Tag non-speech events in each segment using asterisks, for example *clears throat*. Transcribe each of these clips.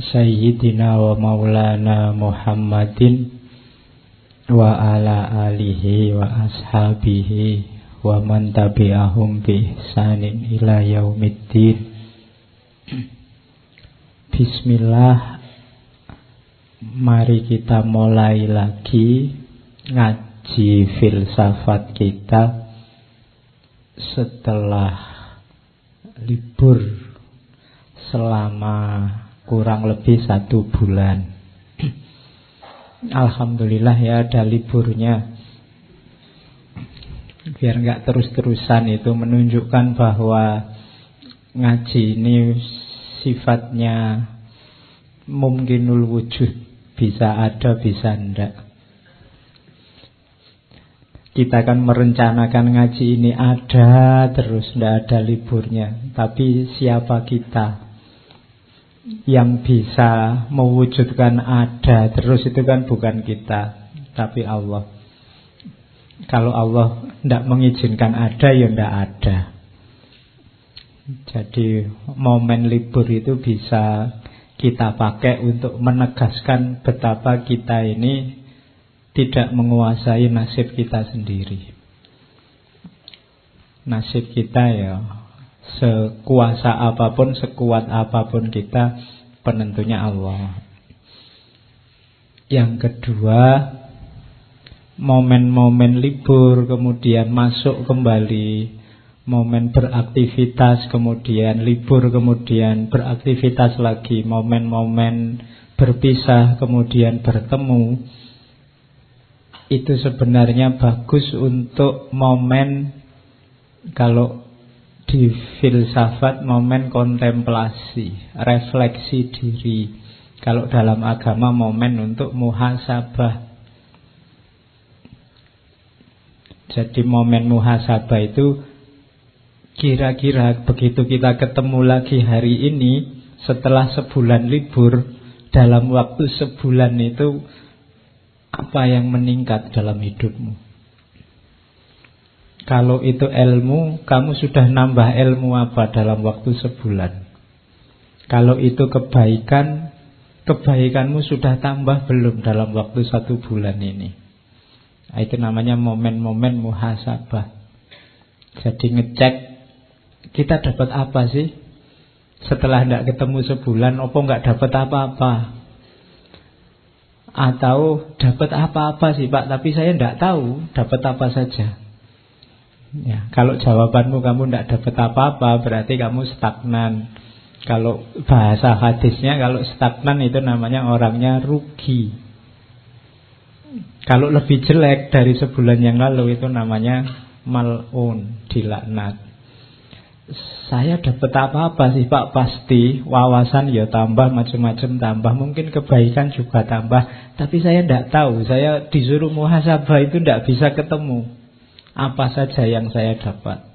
Sayyidina wa maulana Muhammadin wa ala alihi wa ashabihi wa man tabi'ahum bi ihsanin ila yaumiddin. Bismillah Mari kita mulai lagi ngaji filsafat kita setelah libur selama kurang lebih satu bulan. Alhamdulillah ya ada liburnya. Biar nggak terus-terusan itu menunjukkan bahwa ngaji ini sifatnya mungkinul wujud bisa ada bisa ndak. Kita akan merencanakan ngaji ini ada terus ndak ada liburnya. Tapi siapa kita? Yang bisa mewujudkan ada terus itu kan bukan kita tapi Allah. Kalau Allah tidak mengizinkan ada ya tidak ada. Jadi momen libur itu bisa kita pakai untuk menegaskan betapa kita ini tidak menguasai nasib kita sendiri. Nasib kita ya Sekuasa apa pun, sekuat apa pun kita Penentunya Allah. Yang kedua Momen-momen libur Kemudian masuk kembali Momen beraktivitas Kemudian libur Kemudian beraktivitas lagi Momen-momen berpisah Kemudian bertemu Itu sebenarnya bagus untuk momen Kalau di filsafat momen kontemplasi, refleksi diri. Kalau dalam agama momen untuk muhasabah. Jadi momen muhasabah itu kira-kira begitu kita ketemu lagi hari ini setelah sebulan libur dalam waktu sebulan itu apa yang meningkat dalam hidupmu? Kalau itu ilmu, kamu sudah nambah ilmu apa dalam waktu sebulan? Kalau itu kebaikan, kebaikanmu sudah tambah belum dalam waktu satu bulan ini? Nah, itu namanya momen-momen muhasabah. Jadi ngecek kita dapat apa sih? Setelah tidak ketemu sebulan, opo nggak dapat apa-apa? Atau dapat apa-apa sih Pak, tapi saya tidak tahu dapat apa saja. Ya, kalau jawabanmu kamu tidak dapat apa-apa berarti kamu stagnan. Kalau bahasa hadisnya kalau stagnan itu namanya orangnya rugi. Kalau lebih jelek dari sebulan yang lalu itu namanya malun, dilaknat. Saya dapat apa-apa sih Pak? Pasti wawasan ya tambah macam-macam tambah, mungkin kebaikan juga tambah, tapi saya tidak tahu. Saya disuruh muhasabah itu tidak bisa ketemu apa saja yang saya dapat.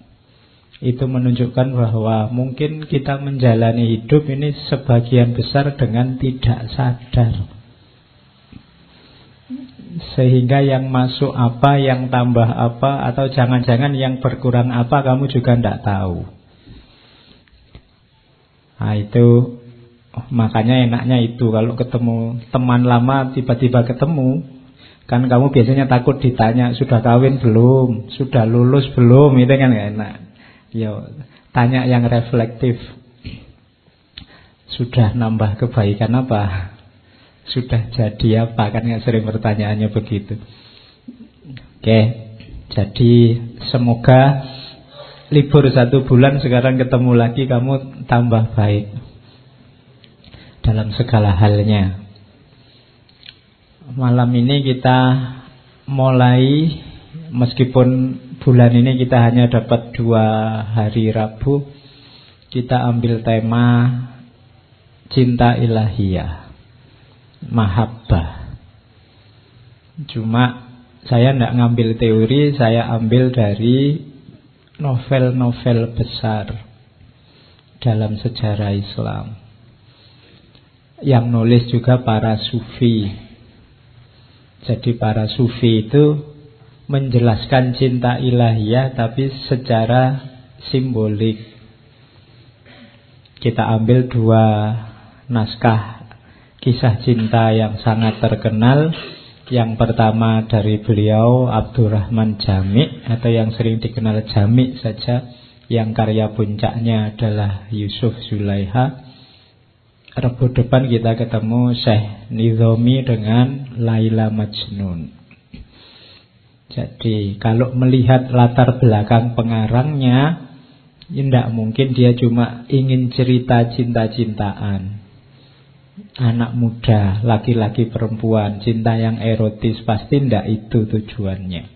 Itu menunjukkan bahwa mungkin kita menjalani hidup ini sebagian besar dengan tidak sadar. Sehingga yang masuk apa, yang tambah apa, atau jangan-jangan yang berkurang apa kamu juga tidak tahu. Nah itu makanya enaknya itu kalau ketemu teman lama tiba-tiba ketemu Kan kamu biasanya takut ditanya sudah kawin belum, sudah lulus belum, itu kan gak enak. Yo, tanya yang reflektif. Sudah nambah kebaikan apa? Sudah jadi apa? Kan nggak sering pertanyaannya begitu. Oke, jadi semoga libur satu bulan sekarang ketemu lagi kamu tambah baik dalam segala halnya. Malam ini kita mulai Meskipun bulan ini kita hanya dapat dua hari Rabu Kita ambil tema cinta ilahiyah, mahabbah. Cuma saya tidak ngambil teori, saya ambil dari novel-novel besar dalam sejarah Islam. Yang nulis juga para sufi. Jadi para sufi itu menjelaskan cinta ilahiyah tapi secara simbolik. Kita ambil dua naskah kisah cinta yang sangat terkenal. Yang pertama dari beliau Abdurrahman Jami atau yang sering dikenal Jami saja yang karya puncaknya adalah Yusuf Zulaiha. Rebu depan kita ketemu Syekh Nizomi dengan Laila Majnun. Jadi kalau melihat latar belakang pengarangnya, tidak mungkin dia cuma ingin cerita cinta-cintaan. Anak muda, laki-laki perempuan, cinta yang erotis pasti tidak itu tujuannya.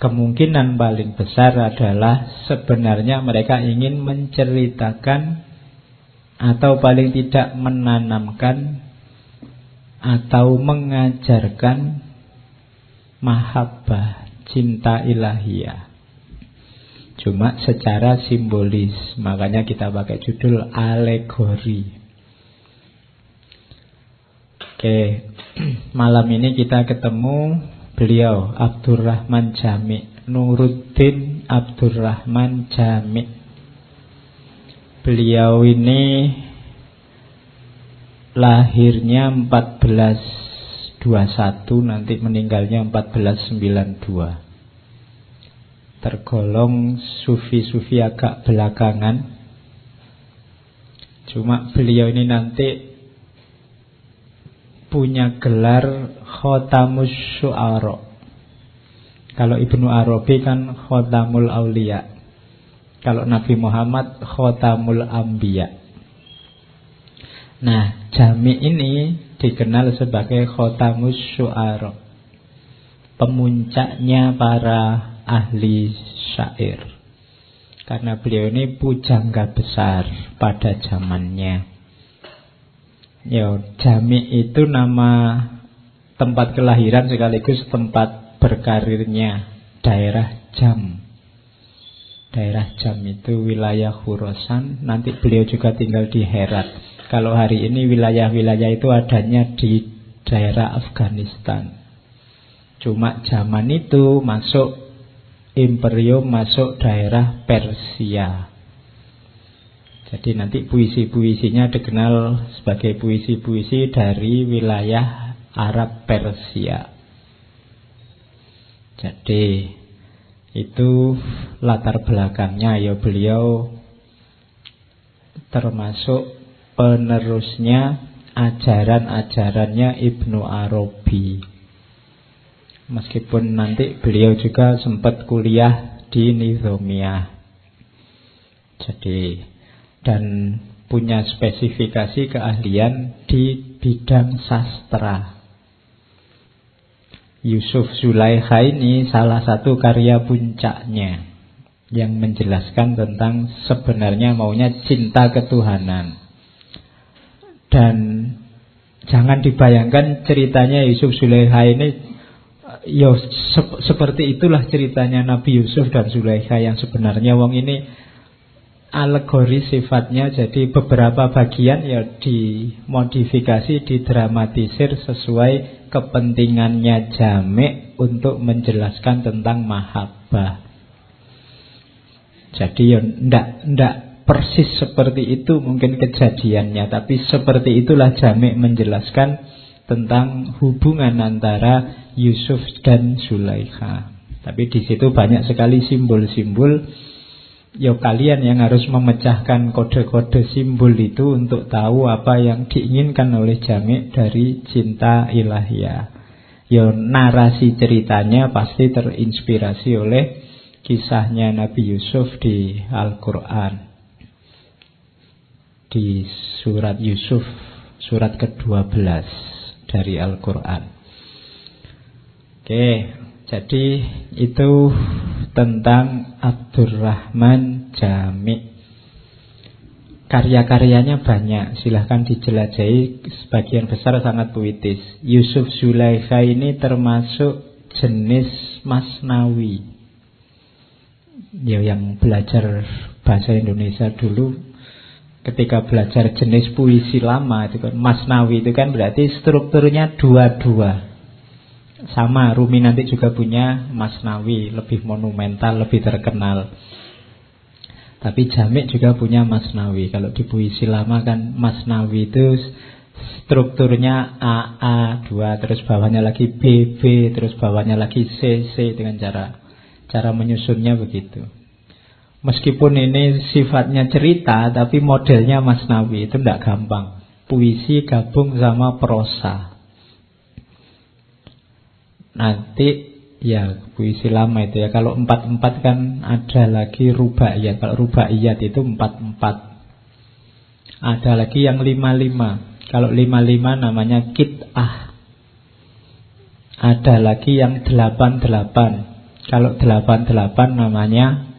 Kemungkinan paling besar adalah sebenarnya mereka ingin menceritakan atau paling tidak menanamkan atau mengajarkan mahabbah, cinta ilahiyah. Cuma secara simbolis, makanya kita pakai judul alegori. Oke, *clears throat* malam ini kita ketemu beliau Abdurrahman Jami, Nuruddin Abdurrahman Jami. Beliau ini lahirnya 14 21 nanti meninggalnya 1492 tergolong sufi-sufi agak belakangan. Cuma beliau ini nanti punya gelar Khotamus Syu'ara. Kalau Ibnu Arabi kan Khotamul Aulia kalau Nabi Muhammad Khotamul Ambiya Nah, jami ini dikenal sebagai khotamus syu'ara. Pemuncaknya para ahli syair. Karena beliau ini pujangga besar pada zamannya. Yo, jami itu nama tempat kelahiran sekaligus tempat berkarirnya daerah Jam. Daerah Jam itu wilayah Khurasan, nanti beliau juga tinggal di Herat. Kalau hari ini wilayah-wilayah itu adanya di daerah Afghanistan. Cuma zaman itu masuk imperium, masuk daerah Persia. Jadi nanti puisi-puisinya dikenal sebagai puisi-puisi dari wilayah Arab Persia. Jadi itu latar belakangnya ya beliau termasuk penerusnya ajaran-ajarannya Ibnu Arabi. Meskipun nanti beliau juga sempat kuliah di Nizomiyah. Jadi dan punya spesifikasi keahlian di bidang sastra. Yusuf Zulaikha ini salah satu karya puncaknya yang menjelaskan tentang sebenarnya maunya cinta ketuhanan. Dan jangan dibayangkan ceritanya Yusuf Zulaikha ini ya se seperti itulah ceritanya Nabi Yusuf dan Zulaikha yang sebenarnya wong ini alegori sifatnya jadi beberapa bagian ya dimodifikasi didramatisir sesuai kepentingannya jamek untuk menjelaskan tentang mahabbah. Jadi ya ndak ndak persis seperti itu mungkin kejadiannya Tapi seperti itulah Jamik menjelaskan tentang hubungan antara Yusuf dan Zulaikha. Tapi di situ banyak sekali simbol-simbol Ya kalian yang harus memecahkan kode-kode simbol itu untuk tahu apa yang diinginkan oleh Jamik dari cinta ilahiyah. Ya narasi ceritanya pasti terinspirasi oleh kisahnya Nabi Yusuf di Al-Quran di surat Yusuf surat ke-12 dari Al-Qur'an. Oke, jadi itu tentang Abdurrahman Jami. Karya-karyanya banyak, silahkan dijelajahi. Sebagian besar sangat puitis. Yusuf Zulaikha ini termasuk jenis Masnawi. Ya yang belajar bahasa Indonesia dulu ketika belajar jenis puisi lama itu kan Masnawi itu kan berarti strukturnya dua-dua sama Rumi nanti juga punya Masnawi Lebih monumental, lebih terkenal. Tapi Jamik juga punya Masnawi Kalau di puisi lama kan Masnawi itu strukturnya AA dua Terus bawahnya lagi BB Terus bawahnya lagi CC Dengan cara cara menyusunnya begitu. Meskipun ini sifatnya cerita Tapi modelnya Masnawi Itu tidak gampang. Puisi gabung sama prosa Nanti ya puisi lama itu ya. Kalau empat-empat kan ada lagi rubaiyat. Kalau rubaiyat itu empat-empat. Ada lagi yang lima-lima. Kalau lima-lima namanya kit'ah. Ada lagi yang delapan-delapan. Kalau delapan-delapan namanya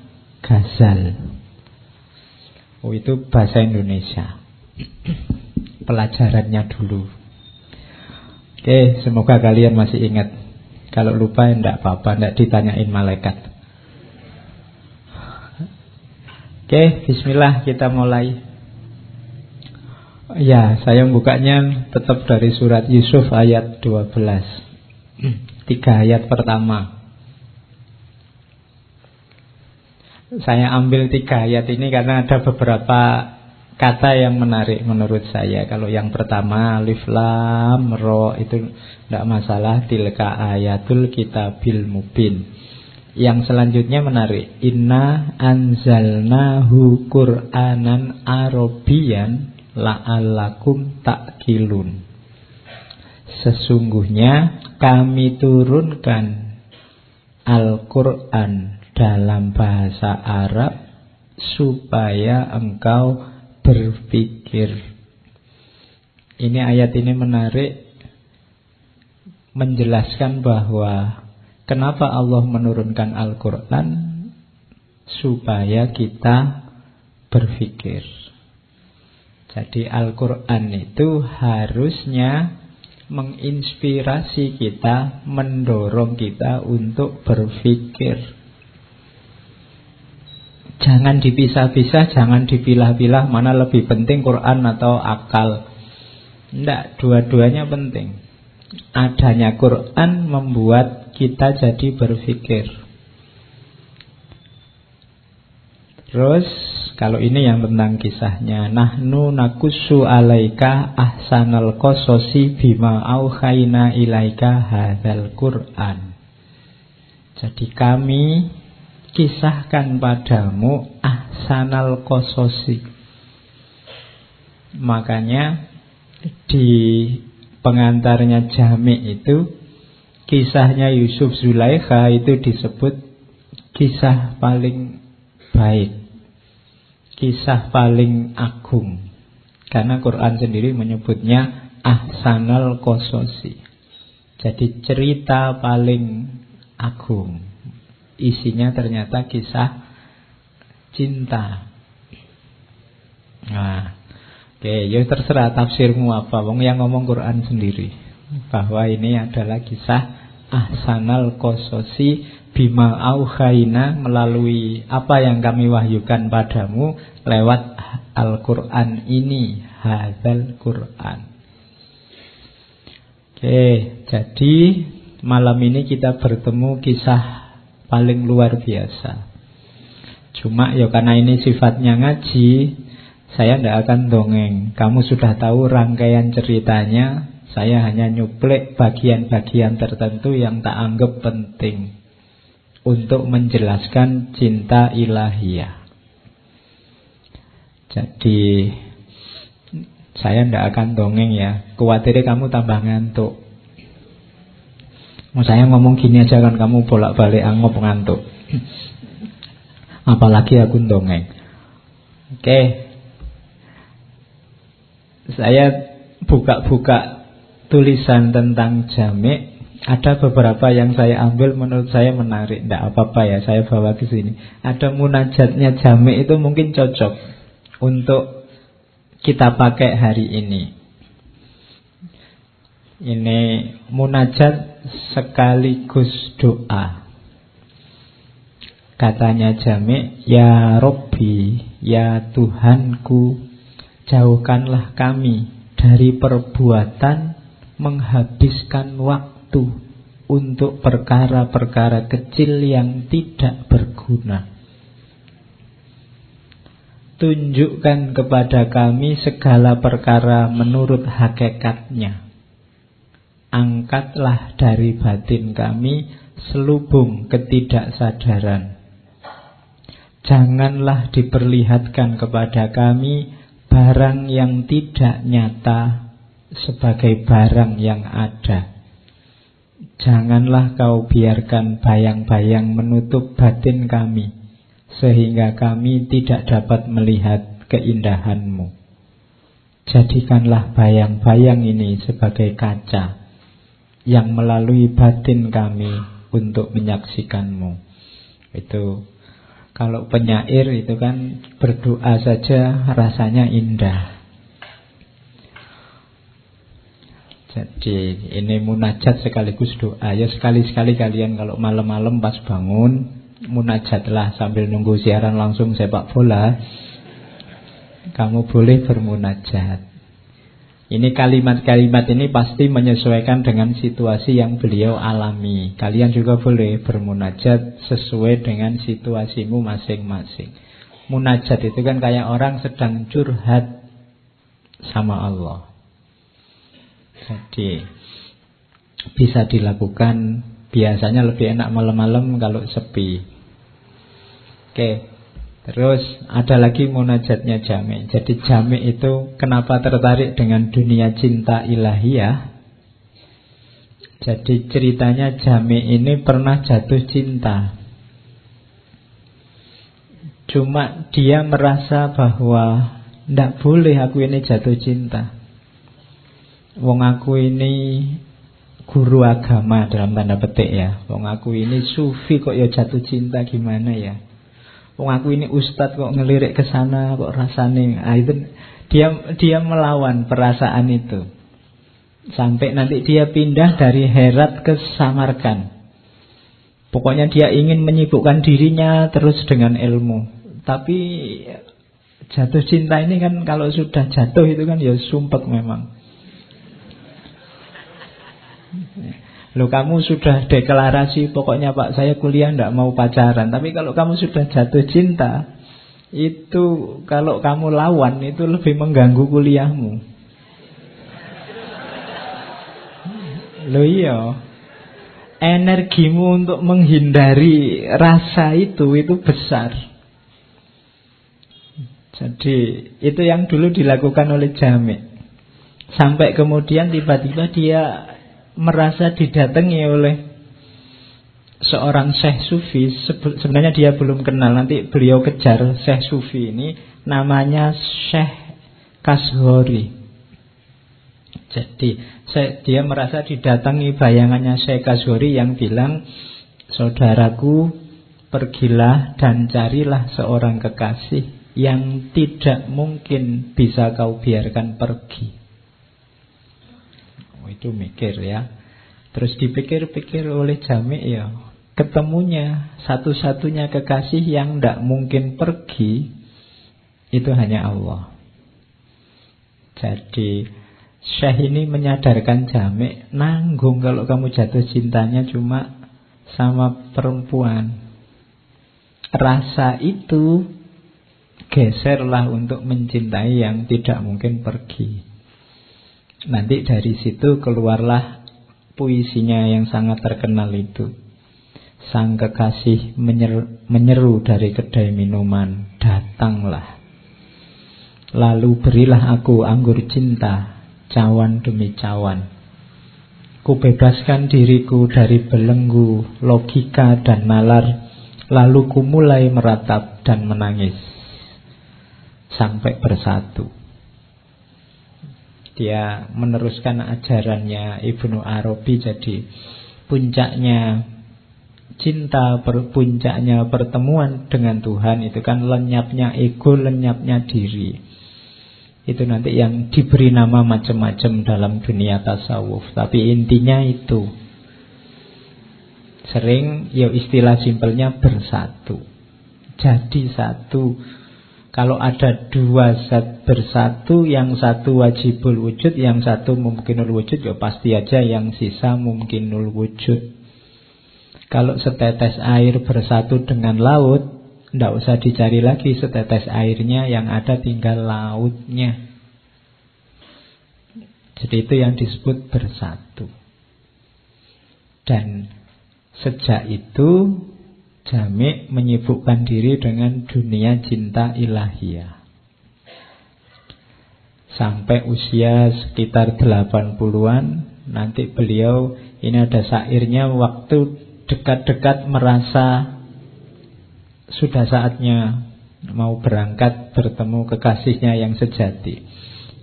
gazal Oh itu bahasa Indonesia. Pelajarannya dulu. Oke, semoga kalian masih ingat kalau lupa enggak apa-apa, enggak ditanyain malaikat. Oke, bismillah kita mulai. Ya, saya bukanya tetap dari surat Yusuf ayat 12. Tiga ayat pertama. Saya ambil tiga ayat ini karena ada beberapa kata yang menarik menurut saya. Kalau yang pertama alif lam ro itu tidak masalah tilka ayatul kitabil mubin. Yang selanjutnya menarik. Inna anzalnahu Qur'anan Arabian la'allakum ta'kilun. Sesungguhnya kami turunkan Al-Quran dalam bahasa Arab supaya engkau berpikir. Ini ayat ini menarik menjelaskan bahwa kenapa Allah menurunkan Al-Qur'an supaya kita berpikir. Jadi Al-Qur'an itu harusnya menginspirasi kita, mendorong kita untuk berpikir. Jangan dipisah-pisah, jangan dipilah-pilah mana lebih penting Quran atau akal. Tidak, dua-duanya penting. Adanya Quran membuat kita jadi berpikir. Terus kalau ini yang tentang kisahnya Nahnu nakusu alaika ahsanal kososi bima auhaina ilaika hadal Quran Jadi kami kisahkan padamu ahsanal kososi. Makanya di pengantarnya Jami itu kisahnya Yusuf Zulaikha itu disebut kisah paling baik. Kisah paling agung. Karena Quran sendiri menyebutnya ahsanal kososi. Jadi cerita paling agung isinya ternyata kisah cinta. Nah, oke, okay, ya terserah tafsirmu apa. Wong yang ngomong Quran sendiri bahwa ini adalah kisah ahsanal kososi bima auhaina melalui apa yang kami wahyukan padamu lewat Al-Quran ini hadal Quran Oke, jadi malam ini kita bertemu kisah paling luar biasa. Cuma ya karena ini sifatnya ngaji, saya tidak akan dongeng. Kamu sudah tahu rangkaian ceritanya, saya hanya nyuplek bagian-bagian tertentu yang tak anggap penting untuk menjelaskan cinta ilahiyah. Jadi saya tidak akan dongeng ya. Kuatir kamu tambah ngantuk. Mau saya ngomong gini aja kan kamu bolak-balik angop ngantuk. Apalagi aku dongeng. Oke. Saya buka-buka tulisan tentang jamik. Ada beberapa yang saya ambil menurut saya menarik. Tidak apa-apa ya, saya bawa ke sini. Ada munajatnya jamik itu mungkin cocok untuk kita pakai hari ini. Ini munajat sekaligus doa. Katanya Jami, Ya Robbi, Ya Tuhanku, jauhkanlah kami dari perbuatan menghabiskan waktu untuk perkara-perkara kecil yang tidak berguna. Tunjukkan kepada kami segala perkara menurut hakikatnya. Angkatlah dari batin kami selubung ketidaksadaran. Janganlah diperlihatkan kepada kami barang yang tidak nyata sebagai barang yang ada. Janganlah kau biarkan bayang-bayang menutup batin kami sehingga kami tidak dapat melihat keindahanmu. Jadikanlah bayang-bayang ini sebagai kaca yang melalui batin kami untuk menyaksikanmu. Itu kalau penyair itu kan berdoa saja rasanya indah. Jadi ini munajat sekaligus doa. Ya sekali-sekali kalian kalau malam-malam pas bangun munajatlah sambil nunggu siaran langsung sepak bola. Kamu boleh bermunajat. Ini kalimat-kalimat ini pasti menyesuaikan dengan situasi yang beliau alami. Kalian juga boleh bermunajat sesuai dengan situasimu masing-masing. Munajat itu kan kayak orang sedang curhat sama Allah. Jadi bisa dilakukan biasanya lebih enak malam-malam kalau sepi. Oke. Terus ada lagi munajatnya Jami. Jadi Jami itu kenapa tertarik dengan dunia cinta ilahiyah? Jadi ceritanya Jami ini pernah jatuh cinta. Cuma dia merasa bahwa tidak boleh aku ini jatuh cinta. Wong aku ini guru agama dalam tanda petik ya. Wong aku ini sufi kok ya jatuh cinta gimana ya? Wong aku ini ustadz kok ngelirik ke sana kok rasane. Ah, itu dia dia melawan perasaan itu. Sampai nanti dia pindah dari Herat ke Samarkan. Pokoknya dia ingin menyibukkan dirinya terus dengan ilmu. Tapi jatuh cinta ini kan kalau sudah jatuh itu kan ya sumpek memang. Loh kamu sudah deklarasi pokoknya Pak saya kuliah tidak mau pacaran. Tapi kalau kamu sudah jatuh cinta Itu kalau kamu lawan itu lebih mengganggu kuliahmu. Loh iya. Energimu untuk menghindari rasa itu Itu besar. Jadi itu yang dulu dilakukan oleh Jamik Sampai kemudian tiba-tiba dia merasa didatangi oleh seorang Syekh Sufi. Sebenarnya dia belum kenal. Nanti beliau kejar Syekh Sufi ini. Namanya Syekh Kashori. Jadi dia merasa didatangi bayangannya Syekh Kashori yang bilang saudaraku pergilah dan carilah seorang kekasih yang tidak mungkin bisa kau biarkan pergi itu mikir ya. Terus dipikir-pikir oleh Jami ya, ketemunya satu-satunya kekasih yang tidak mungkin pergi itu hanya Allah. Jadi Syekh ini menyadarkan Jami nanggung kalau kamu jatuh cintanya cuma sama perempuan. Rasa itu geserlah untuk mencintai yang tidak mungkin pergi. Nanti dari situ keluarlah puisinya yang sangat terkenal itu. Sang kekasih menyeru, menyeru dari kedai minuman, datanglah. Lalu berilah aku anggur cinta, cawan demi cawan. Kubebaskan diriku dari belenggu, logika dan nalar, lalu ku mulai meratap dan menangis sampai bersatu dia meneruskan ajarannya Ibnu Arabi jadi puncaknya cinta puncaknya pertemuan dengan Tuhan itu kan lenyapnya ego lenyapnya diri Itu nanti yang diberi nama macam-macam dalam dunia tasawuf. Tapi intinya itu. Sering ya istilah simpelnya bersatu. Jadi satu. Kalau ada dua zat bersatu, yang satu wajibul wujud, yang satu mungkinul wujud, ya pasti aja yang sisa mungkinul wujud. Kalau setetes air bersatu dengan laut, tidak usah dicari lagi setetes airnya, yang ada tinggal lautnya. Jadi itu yang disebut bersatu. Dan sejak itu Jamik menyibukkan diri dengan dunia cinta ilahiyah. Sampai usia sekitar 80-an, nanti beliau ini ada sairnya waktu dekat-dekat merasa sudah saatnya mau berangkat bertemu kekasihnya yang sejati.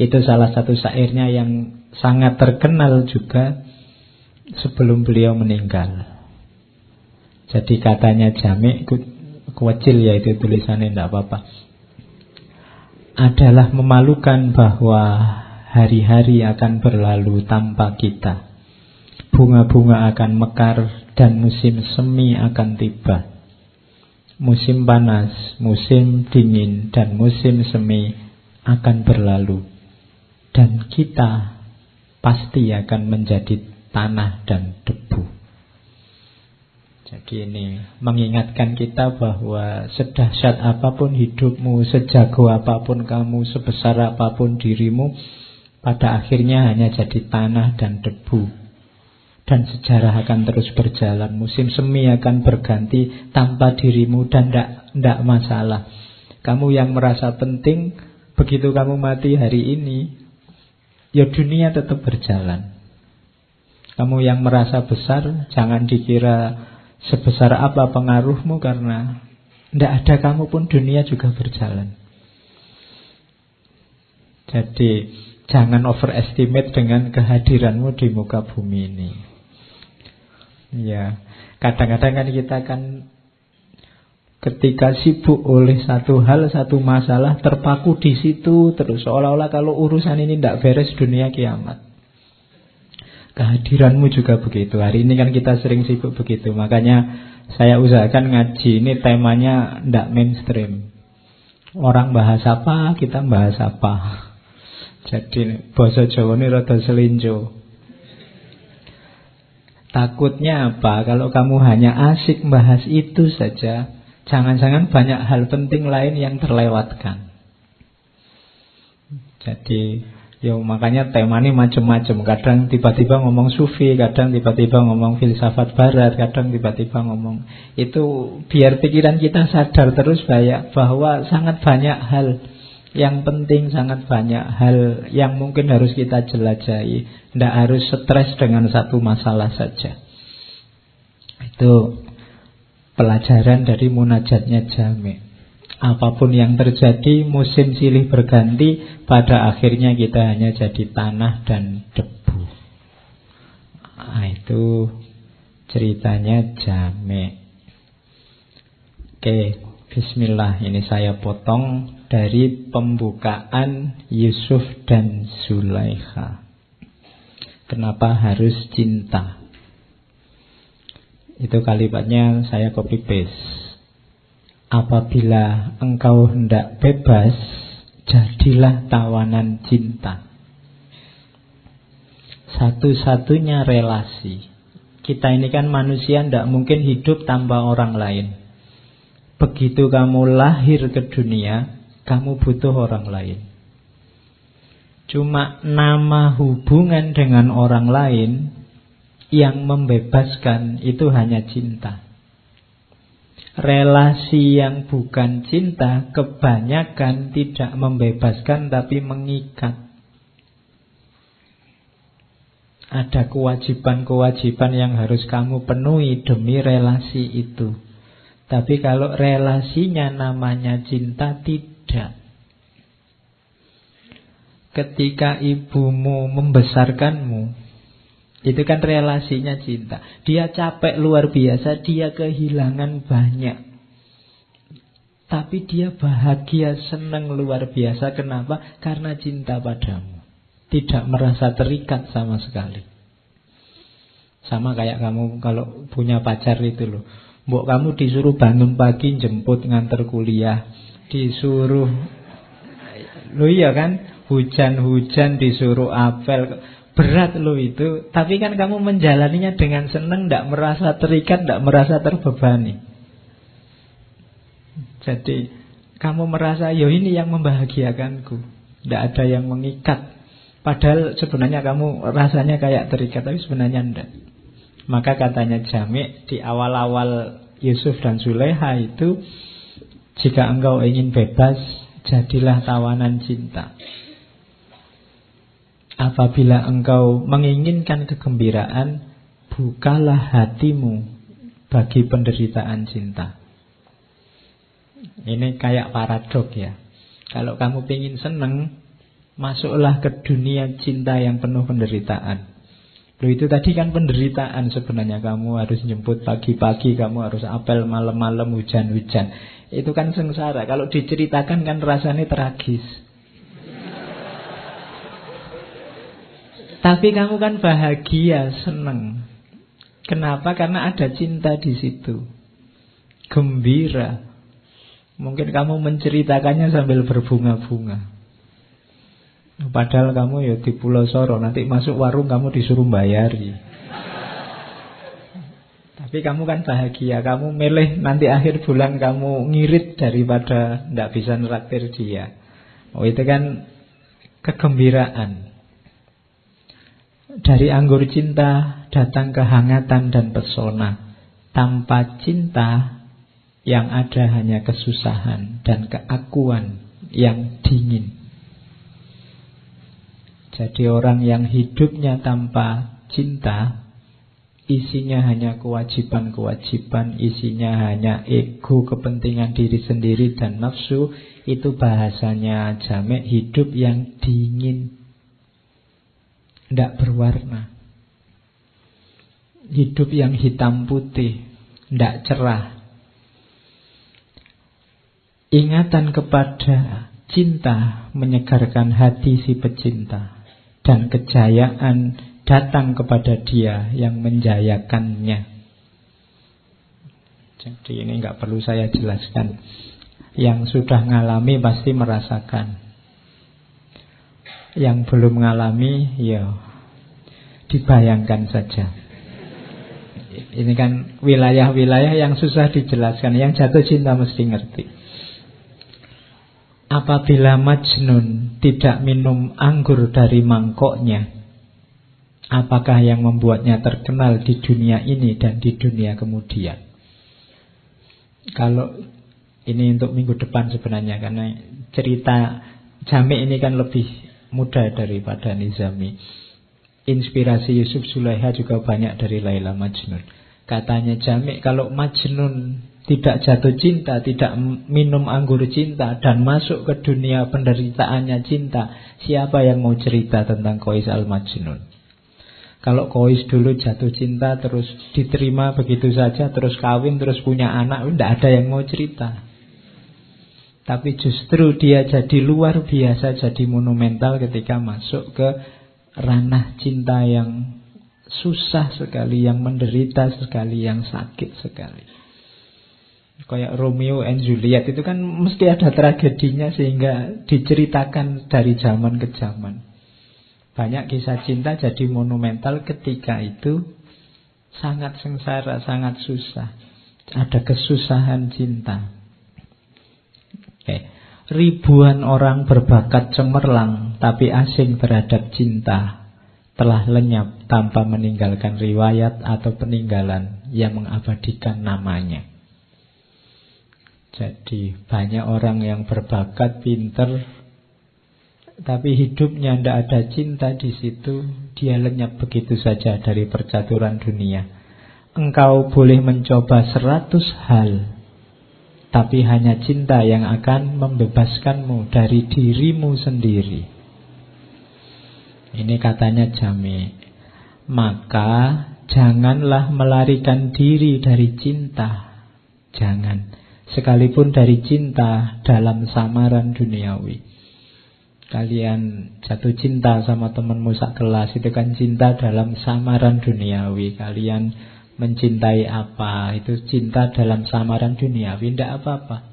Itu salah satu sairnya yang sangat terkenal juga sebelum beliau meninggal. Jadi katanya jamik kuacil ya itu tulisannya tidak apa-apa. Adalah memalukan bahwa hari-hari akan berlalu tanpa kita. Bunga-bunga akan mekar dan musim semi akan tiba. Musim panas, musim dingin, dan musim semi akan berlalu. Dan kita pasti akan menjadi tanah dan debu. Jadi ini mengingatkan kita bahwa sedahsyat apa pun hidupmu, sejago apa pun kamu, sebesar apa pun dirimu, pada akhirnya hanya jadi tanah dan debu. Dan sejarah akan terus berjalan. Musim semi akan berganti tanpa dirimu dan tidak masalah. Kamu yang merasa penting, begitu kamu mati hari ini, ya dunia tetap berjalan. Kamu yang merasa besar, jangan dikira Sebesar apa pengaruhmu karena tidak ada kamu pun dunia juga berjalan. Jadi jangan overestimate dengan kehadiranmu di muka bumi ini. Ya, kadang-kadang kan kita kan ketika sibuk oleh satu hal, satu masalah, terpaku di situ terus seolah-olah kalau urusan ini tidak beres dunia kiamat. Kehadiranmu juga begitu. Hari ini kan kita sering sibuk begitu. Makanya saya usahakan ngaji ini temanya tidak mainstream. Orang bahas apa, kita bahas apa. Jadi bahasa Jawa ini rada selinjo. Takutnya apa? Kalau kamu hanya asik bahas itu saja, jangan-jangan banyak hal penting lain yang terlewatkan. Jadi Ya makanya ini macam-macam. Kadang tiba-tiba ngomong sufi, kadang tiba-tiba ngomong filsafat barat, kadang tiba-tiba ngomong itu biar pikiran kita sadar terus banyak bahwa sangat banyak hal yang penting, sangat banyak hal yang mungkin harus kita jelajahi. Tidak harus stres dengan satu masalah saja. Itu pelajaran dari munajatnya Jami. Apa pun yang terjadi, musim silih berganti, pada akhirnya kita hanya jadi tanah dan debu. Nah, itu ceritanya jame. Oke, bismillah. Ini saya potong dari pembukaan Yusuf dan Zulaikha. Kenapa harus cinta? Itu kalimatnya saya copy paste. Apabila engkau hendak bebas, jadilah tawanan cinta. Satu-satunya relasi. Kita ini kan manusia tidak mungkin hidup tanpa orang lain. Begitu kamu lahir ke dunia, kamu butuh orang lain. Cuma nama hubungan dengan orang lain yang membebaskan itu hanya cinta relasi yang bukan cinta kebanyakan tidak membebaskan tapi mengikat. Ada kewajiban-kewajiban yang harus kamu penuhi demi relasi itu. Tapi kalau relasinya namanya cinta tidak. Ketika ibumu membesarkanmu, itu kan relasinya cinta. Dia capek luar biasa, dia kehilangan banyak. Tapi dia bahagia, senang luar biasa. Kenapa? Karena cinta padamu. Tidak merasa terikat sama sekali. Sama kayak kamu kalau punya pacar itu loh. Mbok kamu disuruh bangun pagi jemput nganter kuliah. Disuruh Lo iya kan? Hujan-hujan disuruh apel Berat lo itu Tapi kan kamu menjalaninya dengan senang Tidak merasa terikat, tidak merasa terbebani. Jadi Kamu merasa, yo ini yang membahagiakanku. Tidak ada yang mengikat. Padahal sebenarnya kamu rasanya kayak terikat Tapi sebenarnya tidak Maka katanya Jamik Di awal-awal Yusuf dan Zuleha itu Jika engkau ingin bebas Jadilah tawanan cinta Apabila engkau menginginkan kegembiraan, bukalah hatimu bagi penderitaan cinta. Ini kayak paradok ya. Kalau kamu ingin seneng, masuklah ke dunia cinta yang penuh penderitaan. Loh itu tadi kan penderitaan sebenarnya Kamu harus jemput pagi-pagi Kamu harus apel malam-malam hujan-hujan Itu kan sengsara Kalau diceritakan kan rasanya tragis Tapi kamu kan bahagia, senang. Kenapa? Karena ada cinta di situ. Gembira. Mungkin kamu menceritakannya sambil berbunga-bunga. Padahal kamu ya di Pulau Soro, nanti masuk warung kamu disuruh bayari. Tapi kamu kan bahagia, kamu milih nanti akhir bulan kamu ngirit daripada tidak bisa neraktir dia. Oh itu kan kegembiraan. Dari anggur cinta datang kehangatan dan pesona. Tanpa cinta yang ada hanya kesusahan dan keakuan yang dingin. Jadi orang yang hidupnya tanpa cinta Isinya hanya kewajiban-kewajiban Isinya hanya ego, kepentingan diri sendiri dan nafsu Itu bahasanya jamek hidup yang dingin tidak berwarna. Hidup yang hitam putih, tidak cerah. Ingatan kepada cinta menyegarkan hati si pecinta dan kejayaan datang kepada dia yang menjayakannya. Jadi ini nggak perlu saya jelaskan. Yang sudah ngalami pasti merasakan. Yang belum mengalami ya dibayangkan saja. Ini kan wilayah-wilayah yang susah dijelaskan. Yang jatuh cinta mesti ngerti. Apabila Majnun tidak minum anggur dari mangkoknya, apakah yang membuatnya terkenal di dunia ini dan di dunia kemudian? Kalau ini untuk minggu depan sebenarnya karena cerita Jami ini kan lebih muda daripada Nizami. Inspirasi Yusuf Sulaiha juga banyak dari Laila Majnun. Katanya Jamik kalau Majnun tidak jatuh cinta, tidak minum anggur cinta dan masuk ke dunia penderitaannya cinta, siapa yang mau cerita tentang Kois al-Majnun? Kalau Kois dulu jatuh cinta terus diterima begitu saja, terus kawin, terus punya anak, tidak ada yang mau cerita. Tapi justru dia jadi luar biasa, jadi monumental ketika masuk ke ranah cinta yang susah sekali, yang menderita sekali, yang sakit sekali. Kayak Romeo and Juliet itu kan mesti ada tragedinya sehingga diceritakan dari zaman ke zaman. Banyak kisah cinta jadi monumental ketika itu sangat sengsara, sangat susah. Ada kesusahan cinta. Ribuan orang berbakat cemerlang tapi asing terhadap cinta telah lenyap tanpa meninggalkan riwayat atau peninggalan yang mengabadikan namanya. Jadi banyak orang yang berbakat, pinter, tapi hidupnya tidak ada cinta di situ, dia lenyap begitu saja dari percaturan dunia. Engkau boleh mencoba seratus hal tapi hanya cinta yang akan membebaskanmu dari dirimu sendiri. Ini katanya Jami. Maka janganlah melarikan diri dari cinta. Jangan. Sekalipun dari cinta dalam samaran duniawi. Kalian jatuh cinta sama temanmu sak itu kan cinta dalam samaran duniawi. Kalian mencintai apa itu cinta dalam samaran duniawi, tidak apa-apa.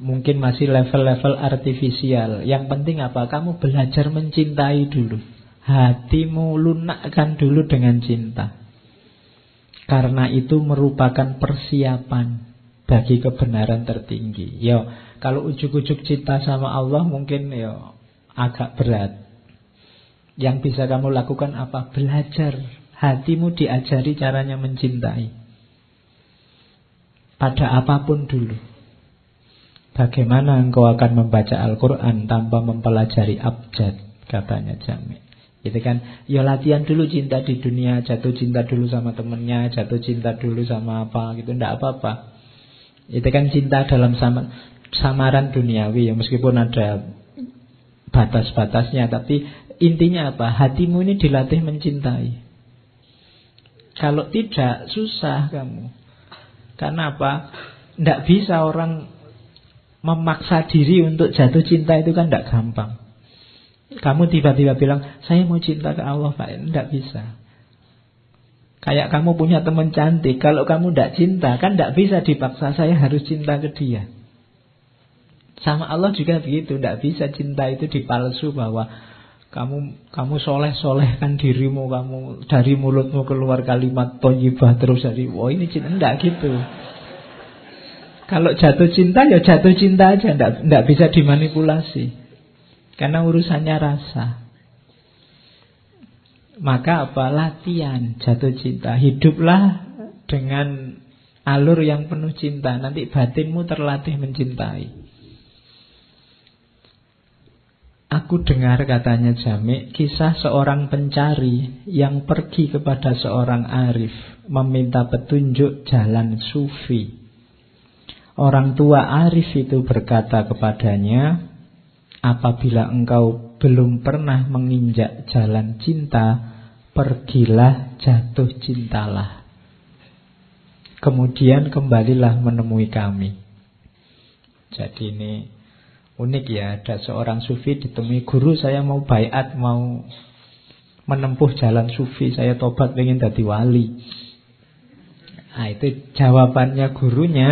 Mungkin masih level-level artifisial. Yang penting apa? Kamu belajar mencintai dulu. Hatimu lunakkan dulu dengan cinta. Karena itu merupakan persiapan bagi kebenaran tertinggi. Yo, kalau ujuk-ujuk cinta sama Allah mungkin yo agak berat. Yang bisa kamu lakukan apa? Belajar. Hatimu diajari caranya mencintai. Pada apa pun dulu. Bagaimana engkau akan membaca Al-Quran tanpa mempelajari abjad, katanya Jami. Itu kan, ya latihan dulu cinta di dunia, jatuh cinta dulu sama temennya, jatuh cinta dulu sama apa gitu, ndak apa-apa. Itu kan cinta dalam sama, samaran duniawi ya, meskipun ada batas-batasnya, tapi intinya apa? Hatimu ini dilatih mencintai. Kalau tidak, susah kamu. Karena apa? Tidak bisa orang memaksa diri untuk jatuh cinta itu kan tidak gampang. Kamu tiba-tiba bilang, saya mau cinta ke Allah Pak. Tidak bisa. Kayak kamu punya teman cantik. Kalau kamu tidak cinta, kan tidak bisa dipaksa saya harus cinta ke dia. Sama Allah juga begitu. Tidak bisa cinta itu dipalsu bahwa kamu kamu soleh solehkan dirimu kamu dari mulutmu keluar kalimat toyibah terus dari wah ini cinta tidak gitu kalau jatuh cinta ya jatuh cinta aja, tidak bisa dimanipulasi. Karena urusannya rasa. Maka apa? Latihan jatuh cinta. Hiduplah dengan alur yang penuh cinta. Nanti batinmu terlatih mencintai. Aku dengar katanya Jamik kisah seorang pencari yang pergi kepada seorang arif meminta petunjuk jalan sufi. Orang tua Arif itu berkata kepadanya, apabila engkau belum pernah menginjak jalan cinta, pergilah jatuh cintalah. Kemudian kembalilah menemui kami. Jadi ini unik ya, ada seorang sufi ditemui guru saya mau bayat, mau menempuh jalan sufi, saya tobat ingin jadi wali. Nah itu jawabannya gurunya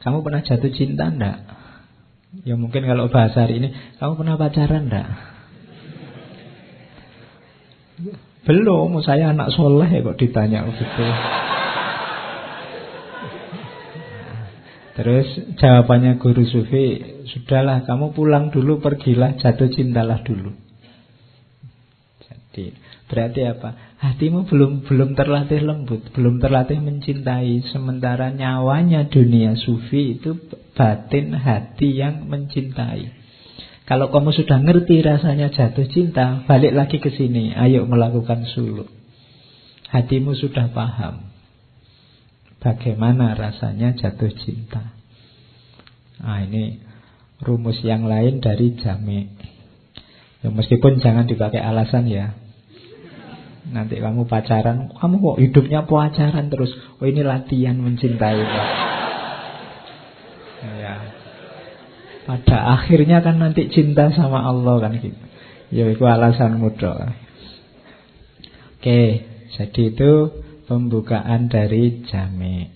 kamu pernah jatuh cinta enggak? Ya mungkin kalau bahasa hari ini, kamu pernah pacaran enggak? Belum, saya anak soleh kok ditanya begitu. Terus jawabannya guru Sufi, sudahlah kamu pulang dulu, pergilah, jatuh cintalah dulu. Jadi berarti apa? Hatimu belum belum terlatih lembut, belum terlatih mencintai. Sementara nyawanya dunia sufi itu batin hati yang mencintai. Kalau kamu sudah ngerti rasanya jatuh cinta, balik lagi ke sini. Ayo melakukan suluk. Hatimu sudah paham bagaimana rasanya jatuh cinta. Nah ini rumus yang lain dari jami. Ya, meskipun jangan dipakai alasan ya. Nanti kamu pacaran, kamu kok hidupnya pacaran terus. Oh ini latihan mencintai. Ya. Pada akhirnya kan nanti cinta sama Allah kan gitu. Ya itu alasan mudah. Oke, jadi itu pembukaan dari jami.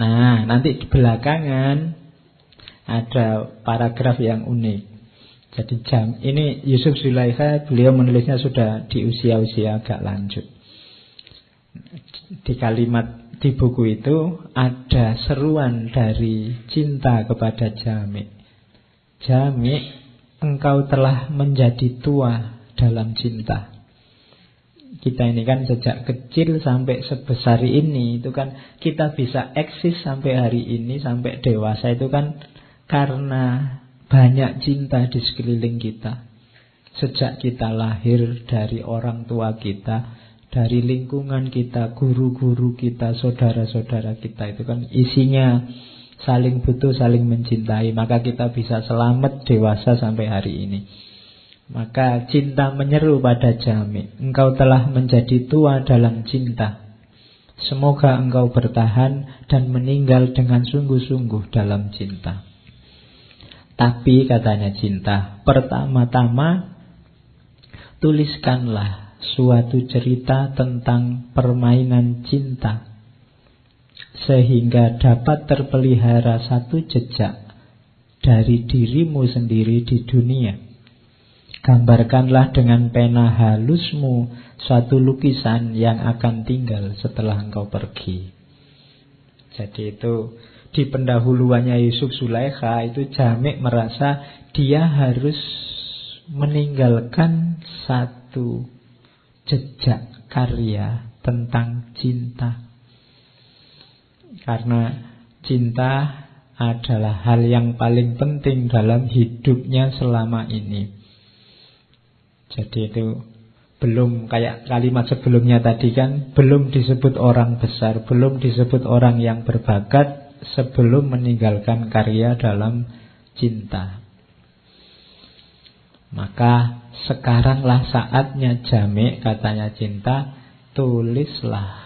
Nah, nanti di belakangan ada paragraf yang unik. Jadi jam ini Yusuf Zulaikha beliau menulisnya sudah di usia-usia agak lanjut. Di kalimat di buku itu ada seruan dari cinta kepada Jami. Jami, engkau telah menjadi tua dalam cinta. Kita ini kan sejak kecil sampai sebesar ini itu kan kita bisa eksis sampai hari ini sampai dewasa itu kan karena banyak cinta di sekeliling kita. Sejak kita lahir dari orang tua kita, dari lingkungan kita, guru-guru kita, saudara-saudara kita itu kan isinya saling butuh, saling mencintai, maka kita bisa selamat dewasa sampai hari ini. Maka cinta menyeru pada Jami, engkau telah menjadi tua dalam cinta. Semoga engkau bertahan dan meninggal dengan sungguh-sungguh dalam cinta. Tapi katanya cinta, pertama-tama tuliskanlah suatu cerita tentang permainan cinta sehingga dapat terpelihara satu jejak dari dirimu sendiri di dunia. Gambarkanlah dengan pena halusmu suatu lukisan yang akan tinggal setelah engkau pergi. Jadi itu di pendahuluannya Yusuf Sulaikha itu Jamik merasa dia harus meninggalkan satu jejak karya tentang cinta. Karena cinta adalah hal yang paling penting dalam hidupnya selama ini. Jadi itu belum kayak kalimat sebelumnya tadi kan belum disebut orang besar, belum disebut orang yang berbakat sebelum meninggalkan karya dalam cinta. Maka sekaranglah saatnya jamik katanya cinta, tulislah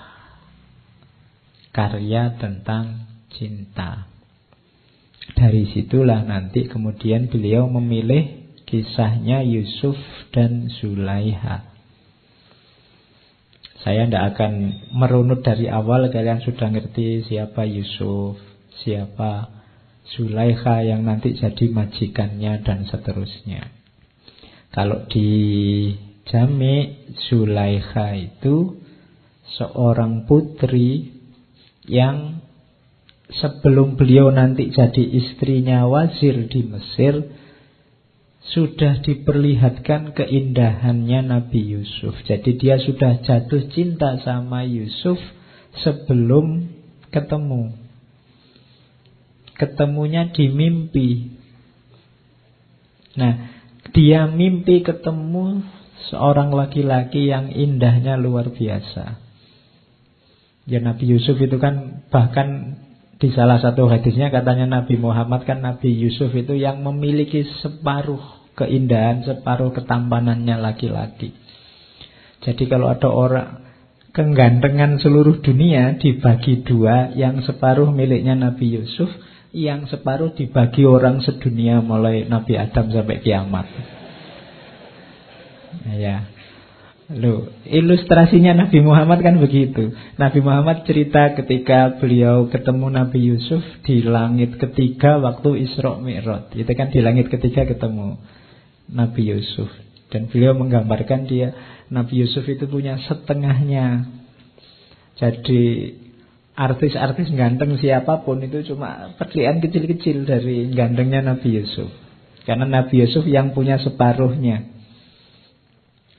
karya tentang cinta. Dari situlah nanti kemudian beliau memilih kisahnya Yusuf dan Zulaiha. Saya tidak akan merunut dari awal Kalian sudah ngerti siapa Yusuf Siapa Zulaiha yang nanti jadi majikannya Dan seterusnya Kalau di Jami Zulaiha itu Seorang putri Yang Sebelum beliau nanti jadi istrinya wazir di Mesir sudah diperlihatkan keindahannya Nabi Yusuf. Jadi dia sudah jatuh cinta sama Yusuf sebelum ketemu. Ketemunya di mimpi. Nah, dia mimpi ketemu seorang laki-laki yang indahnya luar biasa. Ya Nabi Yusuf itu kan bahkan di salah satu hadisnya katanya Nabi Muhammad kan Nabi Yusuf itu yang memiliki separuh keindahan separuh ketampanannya laki-laki. Jadi kalau ada orang kegantengan seluruh dunia dibagi dua, yang separuh miliknya Nabi Yusuf, yang separuh dibagi orang sedunia mulai Nabi Adam sampai kiamat. Ya. Loh, ilustrasinya Nabi Muhammad kan begitu. Nabi Muhammad cerita ketika beliau ketemu Nabi Yusuf di langit ketiga waktu Isra Mi'raj. Itu kan di langit ketiga ketemu. Nabi Yusuf. Dan beliau menggambarkan dia Nabi Yusuf itu punya setengahnya. Jadi artis-artis ganteng siapa pun itu cuma perlian kecil-kecil dari gantengnya Nabi Yusuf. Karena Nabi Yusuf yang punya separuhnya.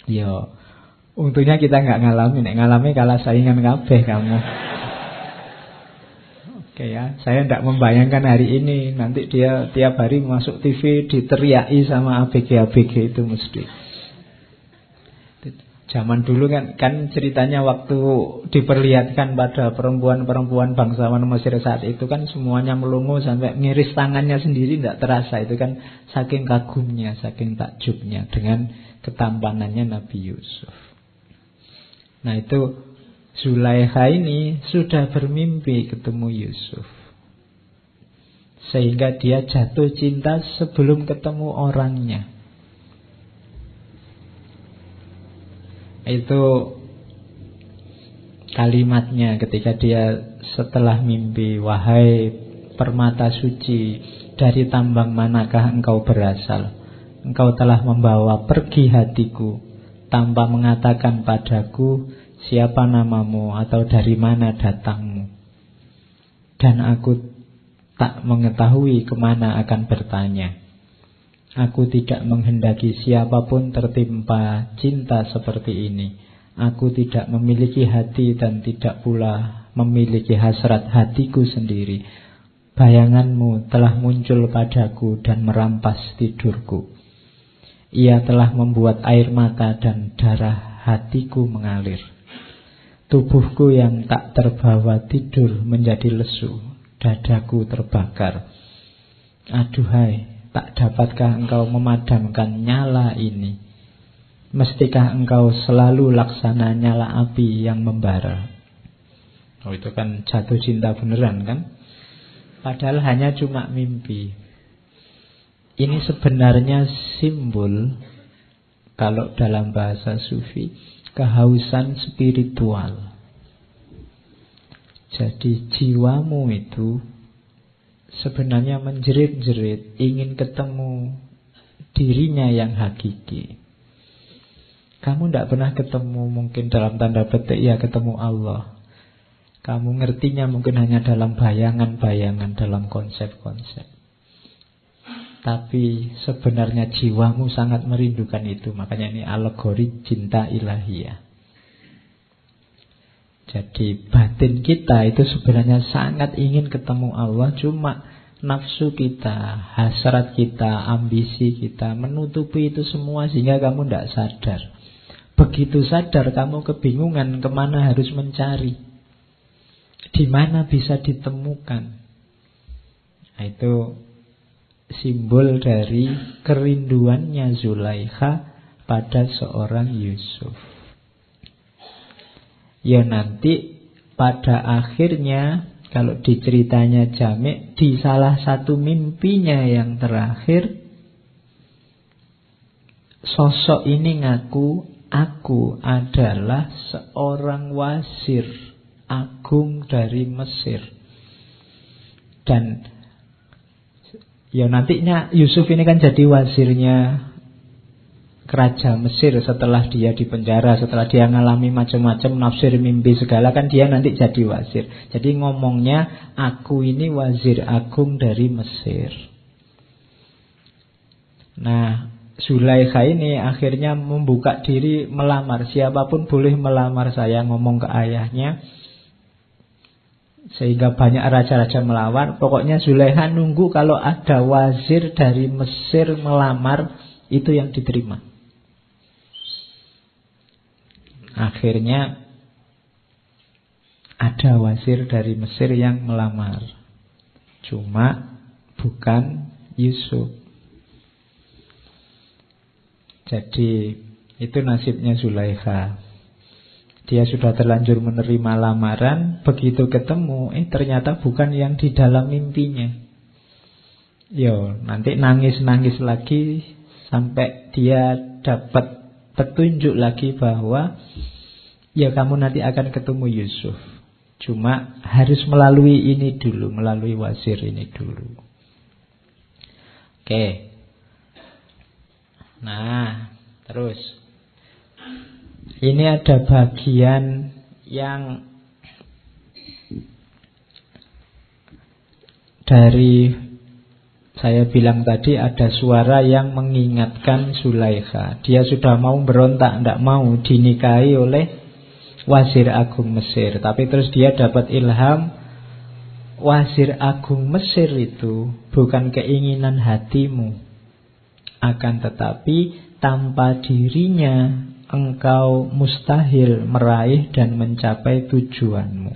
Yo untungnya kita nggak ngalamin ngalami kalah saingan kabeh kamu Oke ya, saya tidak membayangkan hari ini nanti dia tiap hari masuk TV diteriaki sama ABG-ABG itu mesti. Zaman dulu kan kan ceritanya waktu diperlihatkan pada perempuan-perempuan bangsawan Mesir saat itu kan semuanya melungu sampai ngiris tangannya sendiri tidak terasa itu kan saking kagumnya, saking takjubnya dengan ketampanannya Nabi Yusuf. Nah itu Zulaikha ini sudah bermimpi ketemu Yusuf. Sehingga dia jatuh cinta sebelum ketemu orangnya. Itu kalimatnya ketika dia setelah mimpi, wahai permata suci, dari tambang manakah engkau berasal? Engkau telah membawa pergi hatiku tanpa mengatakan padaku siapa namamu atau dari mana datangmu. Dan aku tak mengetahui ke mana akan bertanya. Aku tidak menghendaki siapa pun tertimpa cinta seperti ini. Aku tidak memiliki hati dan tidak pula memiliki hasrat hatiku sendiri. Bayanganmu telah muncul padaku dan merampas tidurku. Ia telah membuat air mata dan darah hatiku mengalir. Tubuhku yang tak terbawa tidur menjadi lesu, dadaku terbakar. Aduhai, tak dapatkah engkau memadamkan nyala ini? Mestikah engkau selalu laksana nyala api yang membara? Oh itu kan jatuh cinta beneran kan? Padahal hanya cuma mimpi. Ini sebenarnya simbol kalau dalam bahasa sufi kehausan spiritual. Jadi jiwamu itu sebenarnya menjerit-jerit ingin ketemu dirinya yang hakiki. Kamu tidak pernah ketemu mungkin dalam tanda petik ya ketemu Allah. Kamu ngertinya mungkin hanya dalam bayangan-bayangan, dalam konsep-konsep. Tapi sebenarnya jiwamu sangat merindukan itu. Makanya ini alegori cinta ilahiyah. Jadi batin kita itu sebenarnya sangat ingin ketemu Allah. Cuma nafsu kita, hasrat kita, ambisi kita menutupi itu semua sehingga kamu tidak sadar. Begitu sadar kamu kebingungan ke mana harus mencari. Di mana bisa ditemukan? Nah, itu simbol dari kerinduannya Zulaikha pada seorang Yusuf. Ya nanti pada akhirnya kalau diceritanya Jamik di salah satu mimpinya yang terakhir sosok ini ngaku aku adalah seorang wasir agung dari Mesir. Dan ya nantinya Yusuf ini kan jadi wazirnya Raja Mesir setelah dia di penjara, setelah dia ngalami macam-macam nafsir mimpi segala kan dia nanti jadi wazir. Jadi ngomongnya aku ini wazir agung dari Mesir. Nah, Zulaikha ini akhirnya membuka diri melamar. Siapa pun boleh melamar saya ngomong ke ayahnya. Sehingga banyak raja-raja melawan. Pokoknya Zulaiha nunggu kalau ada wazir dari Mesir melamar, itu yang diterima. Akhirnya ada wazir dari Mesir yang melamar. Cuma bukan Yusuf. Jadi itu nasibnya Zulaiha. Dia sudah terlanjur menerima lamaran, begitu ketemu, eh ternyata bukan yang di dalam mimpinya. Yo, nanti nangis-nangis lagi sampai dia dapat petunjuk lagi bahwa ya kamu nanti akan ketemu Yusuf. Cuma harus melalui ini dulu, melalui wasir ini dulu. Oke. Nah, terus ini ada bagian yang dari saya bilang tadi ada suara yang mengingatkan Sulaikha. Dia sudah mau berontak, tidak mau dinikahi oleh Wazir Agung Mesir. Tapi terus dia dapat ilham, Wazir Agung Mesir itu bukan keinginan hatimu. Akan tetapi tanpa dirinya engkau mustahil meraih dan mencapai tujuanmu.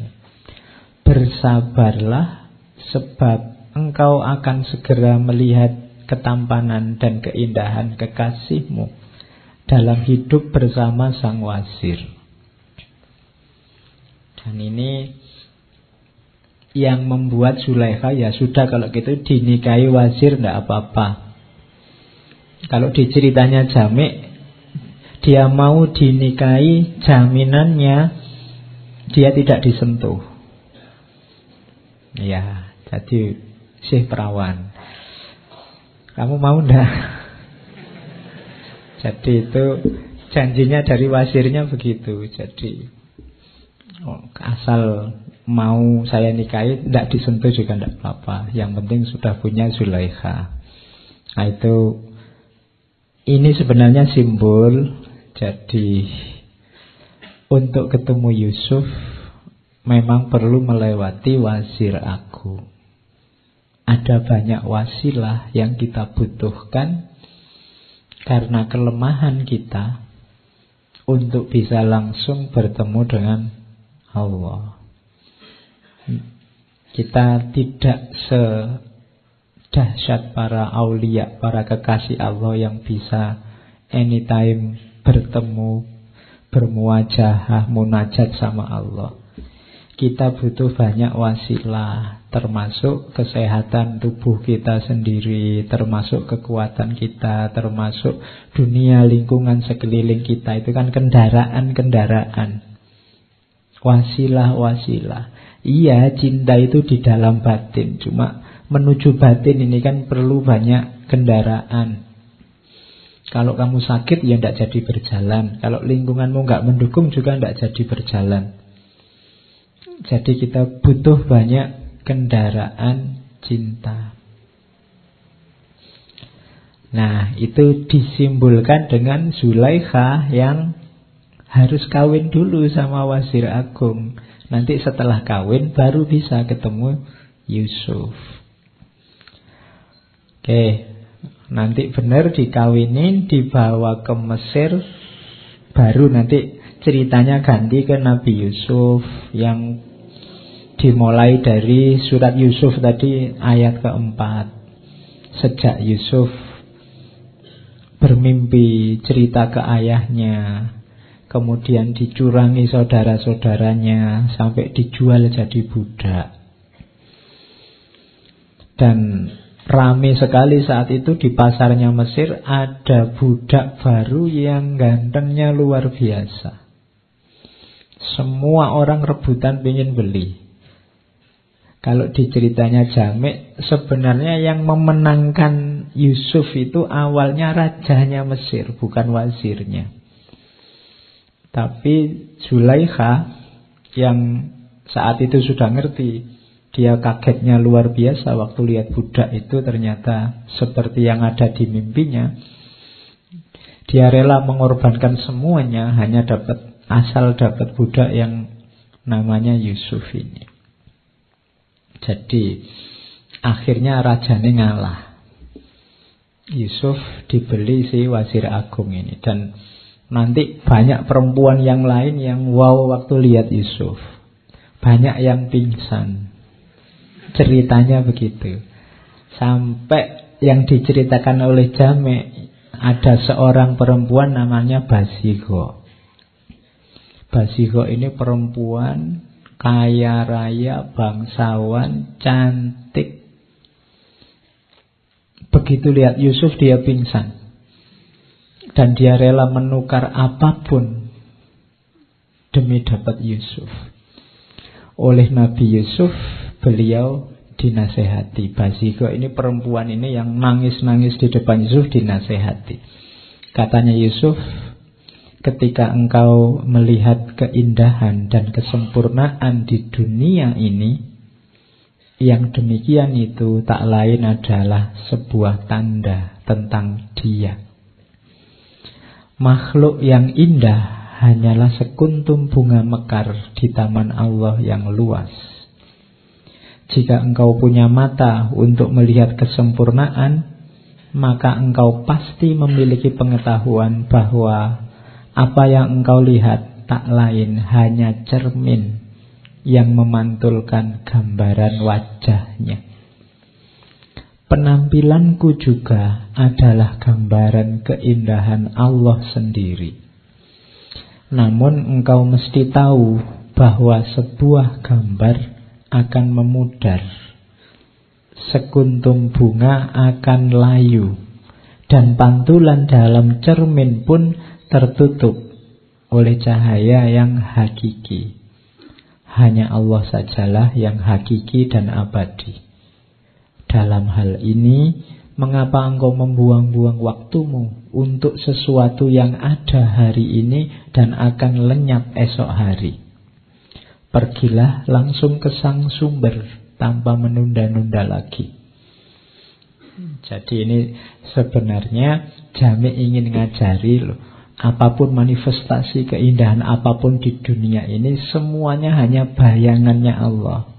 Bersabarlah sebab engkau akan segera melihat ketampanan dan keindahan kekasihmu dalam hidup bersama sang wasir. Dan ini yang membuat Zulaikha ya sudah kalau gitu dinikahi wasir tidak apa-apa. Kalau diceritanya Jamik dia mau dinikahi, jaminannya dia tidak disentuh. Ya, jadi sih perawan. Kamu mau ndak? *laughs* Jadi itu janjinya dari wasirnya begitu. Jadi oh, asal mau saya nikahi tidak disentuh juga tidak apa-apa. Yang penting sudah punya Zulaikha. Nah itu ini sebenarnya simbol jadi untuk ketemu Yusuf memang perlu melewati wasir aku. Ada banyak wasilah yang kita butuhkan karena kelemahan kita untuk bisa langsung bertemu dengan Allah. Kita tidak sedahsyat para aulia, para kekasih Allah yang bisa anytime bertemu, bermuajahah, munajat sama Allah. kita butuh banyak wasilah, termasuk kesehatan tubuh kita sendiri, termasuk kekuatan kita, termasuk dunia lingkungan sekeliling kita. Itu kan kendaraan-kendaraan. Wasilah-wasilah. Iya, cinta itu di dalam batin. Cuma menuju batin ini kan perlu banyak kendaraan. Kalau kamu sakit ya tidak jadi berjalan. Kalau lingkunganmu nggak mendukung juga tidak jadi berjalan. Jadi kita butuh banyak kendaraan cinta. Nah, itu disimbolkan dengan Zulaikha yang harus kawin dulu sama Wazir Agung. Nanti setelah kawin baru bisa ketemu Yusuf. Oke, nanti benar dikawinin, dibawa ke Mesir, baru nanti ceritanya ganti ke Nabi Yusuf yang dimulai dari surat Yusuf tadi ayat keempat. Sejak Yusuf bermimpi cerita ke ayahnya, kemudian dicurangi saudara-saudaranya sampai dijual jadi budak. Dan rame sekali saat itu di pasarnya Mesir ada budak baru yang gantengnya luar biasa. Semua orang rebutan ingin beli. Kalau diceritanya Jamek, sebenarnya yang memenangkan Yusuf itu awalnya rajanya Mesir, bukan wazirnya. Tapi Zulaikha yang saat itu sudah ngerti, dia kagetnya luar biasa waktu lihat budak itu ternyata seperti yang ada di mimpinya. Dia rela mengorbankan semuanya hanya dapat asal dapat budak yang namanya Yusuf ini. Jadi akhirnya rajanya ngalah. Yusuf dibeli si wazir agung ini dan nanti banyak perempuan yang lain yang wow waktu lihat Yusuf. Banyak yang pingsan. Ceritanya begitu. Sampai yang diceritakan oleh Jame ada seorang perempuan namanya Basigo. Basigo ini perempuan kaya raya, bangsawan, cantik. Begitu lihat Yusuf dia pingsan. Dan dia rela menukar apa pun demi dapat Yusuf. Oleh Nabi Yusuf, beliau dinasehati. Basiko ini perempuan ini yang nangis-nangis di depan Yusuf dinasehati. Katanya Yusuf, ketika engkau melihat keindahan dan kesempurnaan di dunia ini, yang demikian itu tak lain adalah sebuah tanda tentang Dia. Makhluk yang indah hanyalah sekuntum bunga mekar di taman Allah yang luas. Jika engkau punya mata untuk melihat kesempurnaan, maka engkau pasti memiliki pengetahuan bahwa apa yang engkau lihat tak lain hanya cermin yang memantulkan gambaran wajahnya. Penampilanku juga adalah gambaran keindahan Allah sendiri. Namun engkau mesti tahu bahwa sebuah gambar akan memudar. Sekuntum bunga akan layu. Dan pantulan dalam cermin pun tertutup oleh cahaya yang hakiki. Hanya Allah sajalah yang hakiki dan abadi. Dalam hal ini, mengapa engkau membuang-buang waktumu untuk sesuatu yang ada hari ini dan akan lenyap esok hari? Pergilah langsung ke sang sumber tanpa menunda-nunda lagi. Jadi ini sebenarnya Jami ingin ngajari loh Apa pun manifestasi keindahan apa pun di dunia ini Semuanya hanya bayangannya Allah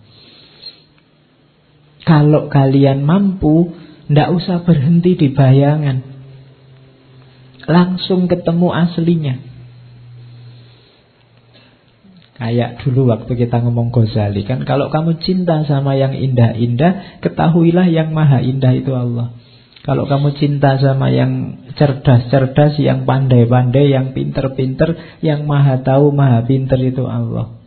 Kalau kalian mampu Tidak usah berhenti di bayangan Langsung ketemu aslinya Kayak dulu waktu kita ngomong Ghazali kan Kalau kamu cinta sama yang indah-indah Ketahuilah yang maha indah itu Allah kalau kamu cinta sama yang cerdas-cerdas, yang pandai-pandai, yang pinter-pinter, yang maha tahu, maha pinter itu Allah.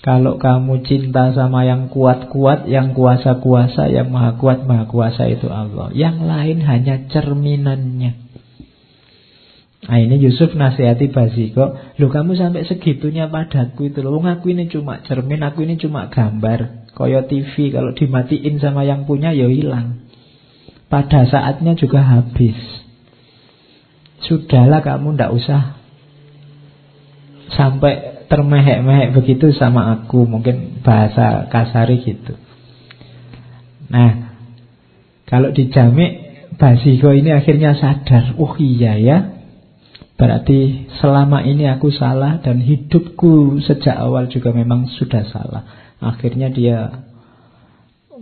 Kalau kamu cinta sama yang kuat-kuat, yang kuasa-kuasa, yang maha kuat, maha kuasa itu Allah. Yang lain hanya cerminannya. Nah ini Yusuf nasihati Basiko Loh kamu sampai segitunya padaku itu loh. Aku ini cuma cermin, aku ini cuma gambar. Koyo TV kalau dimatiin sama yang punya ya hilang. Pada saatnya juga habis. Sudahlah kamu ndak usah Sampai termehek-mehek begitu sama aku. Mungkin bahasa kasari gitu. Nah Kalau dijamik Basiko ini akhirnya sadar. Oh iya ya Berarti selama ini aku salah dan hidupku sejak awal juga memang sudah salah. Akhirnya dia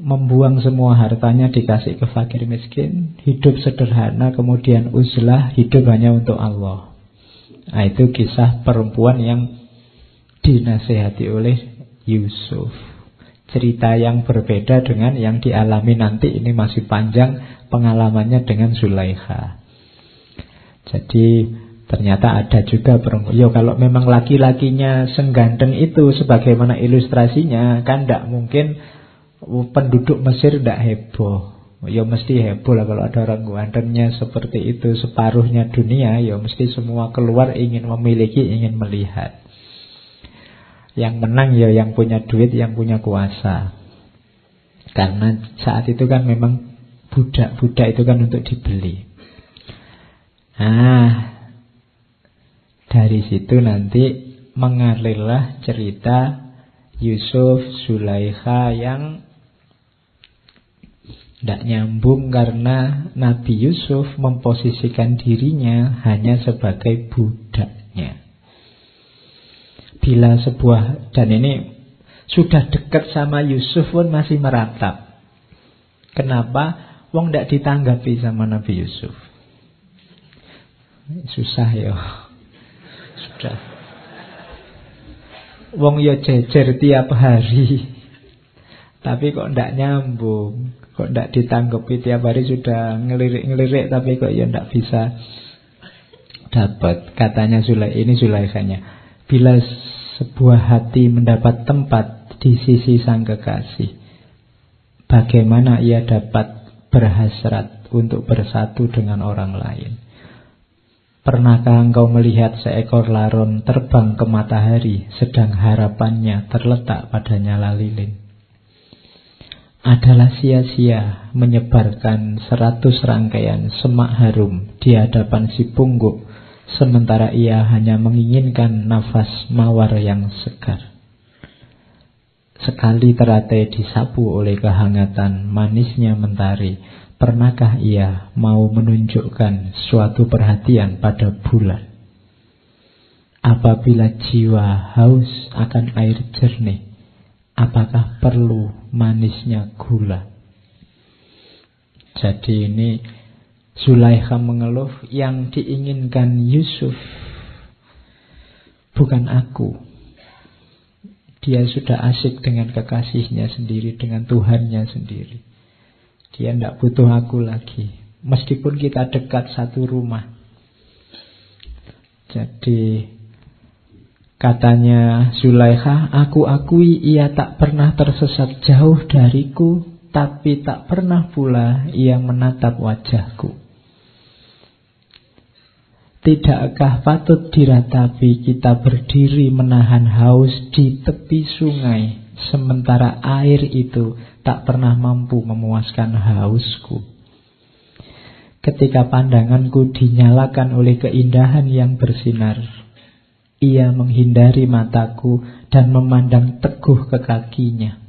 membuang semua hartanya dikasih ke fakir miskin, hidup sederhana, kemudian uzlah, hidup hanya untuk Allah. Nah, itu kisah perempuan yang dinasehati oleh Yusuf. Cerita yang berbeda dengan yang dialami nanti ini masih panjang pengalamannya dengan Zulaikha. Jadi Ternyata ada juga perempuan. Yo kalau memang laki-lakinya senggandeng itu sebagaimana ilustrasinya kan tidak mungkin penduduk Mesir tidak heboh. Ya mesti heboh lah kalau ada orang gantengnya seperti itu separuhnya dunia. Ya mesti semua keluar ingin memiliki, ingin melihat. Yang menang ya yang punya duit, yang punya kuasa. Karena saat itu kan memang budak-budak itu kan untuk dibeli. Ah, dari situ nanti mengalirlah cerita Yusuf Zulaikha yang tidak nyambung karena Nabi Yusuf memposisikan dirinya hanya sebagai budaknya. Bila sebuah, dan ini sudah dekat sama Yusuf pun masih meratap. Kenapa? Wong tidak ditanggapi sama Nabi Yusuf. Susah ya. Sudah. Wong ya jejer tiap hari. Tapi kok ndak nyambung. Kok ndak ditanggapi tiap hari sudah ngelirik-ngelirik tapi kok ya ndak bisa dapat. Katanya Sulai ini Sulaikanya. Bila sebuah hati mendapat tempat di sisi sang kekasih, bagaimana ia dapat berhasrat untuk bersatu dengan orang lain? Pernahkah engkau melihat seekor laron terbang ke matahari sedang harapannya terletak pada nyala lilin? Adalah sia-sia menyebarkan seratus rangkaian semak harum di hadapan si pungguk sementara ia hanya menginginkan nafas mawar yang segar. Sekali teratai disapu oleh kehangatan manisnya mentari, Pernahkah ia mau menunjukkan suatu perhatian pada bulan? Apabila jiwa haus akan air jernih, apakah perlu manisnya gula? Jadi ini Zulaikha mengeluh yang diinginkan Yusuf bukan aku. Dia sudah asik dengan kekasihnya sendiri, dengan Tuhannya sendiri. Dia tidak butuh aku lagi. Meskipun kita dekat satu rumah. Jadi katanya Zulaikha, aku akui ia tak pernah tersesat jauh dariku, tapi tak pernah pula ia menatap wajahku. Tidakkah patut diratapi kita berdiri menahan haus di tepi sungai Sementara air itu tak pernah mampu memuaskan hausku. Ketika pandanganku dinyalakan oleh keindahan yang bersinar, ia menghindari mataku dan memandang teguh ke kakinya.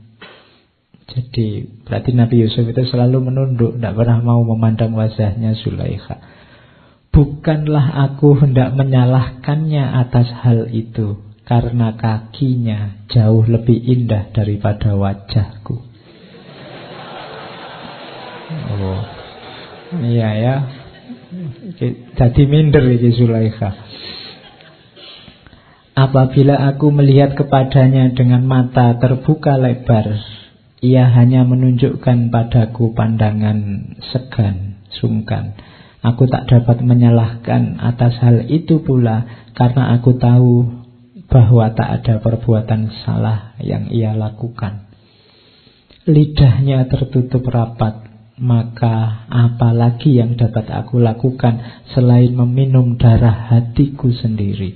Jadi berarti Nabi Yusuf itu selalu menunduk, tidak pernah mau memandang wajahnya Zulaikha. Bukanlah aku hendak menyalahkannya atas hal itu, karena kakinya jauh lebih indah daripada wajahku. Oh, iya ya. Jadi minder ini Zulaikha. Apabila aku melihat kepadanya dengan mata terbuka lebar, ia hanya menunjukkan padaku pandangan segan, sungkan. Aku tak dapat menyalahkan atas hal itu pula karena aku tahu bahwa tak ada perbuatan salah yang ia lakukan. Lidahnya tertutup rapat, maka apalagi yang dapat aku lakukan selain meminum darah hatiku sendiri.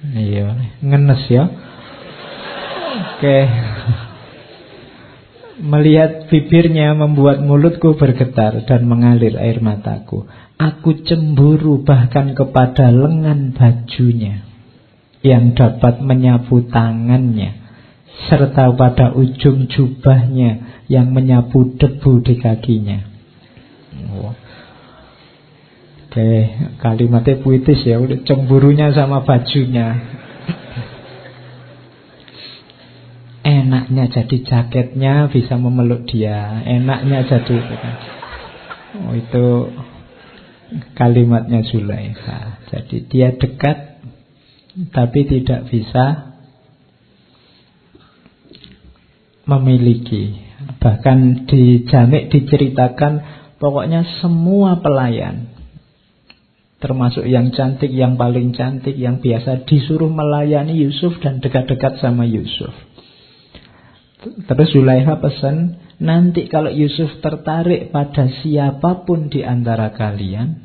Iya, ngenes ya. Oke. Melihat bibirnya membuat mulutku bergetar dan mengalir air mataku. Aku cemburu bahkan kepada lengan bajunya yang dapat menyapu tangannya serta pada ujung jubahnya yang menyapu debu di kakinya. Oh. Oke, kalimatnya puitis ya, udah cemburunya sama bajunya. Enaknya jadi jaketnya bisa memeluk dia. Enaknya jadi oh itu kalimatnya Zulaikha. Jadi dia dekat tapi tidak bisa memiliki. Bahkan di Jamik diceritakan pokoknya semua pelayan termasuk yang cantik, yang paling cantik, yang biasa disuruh melayani Yusuf dan dekat-dekat sama Yusuf. Terus Zulaiha pesan, nanti kalau Yusuf tertarik pada siapa pun di antara kalian,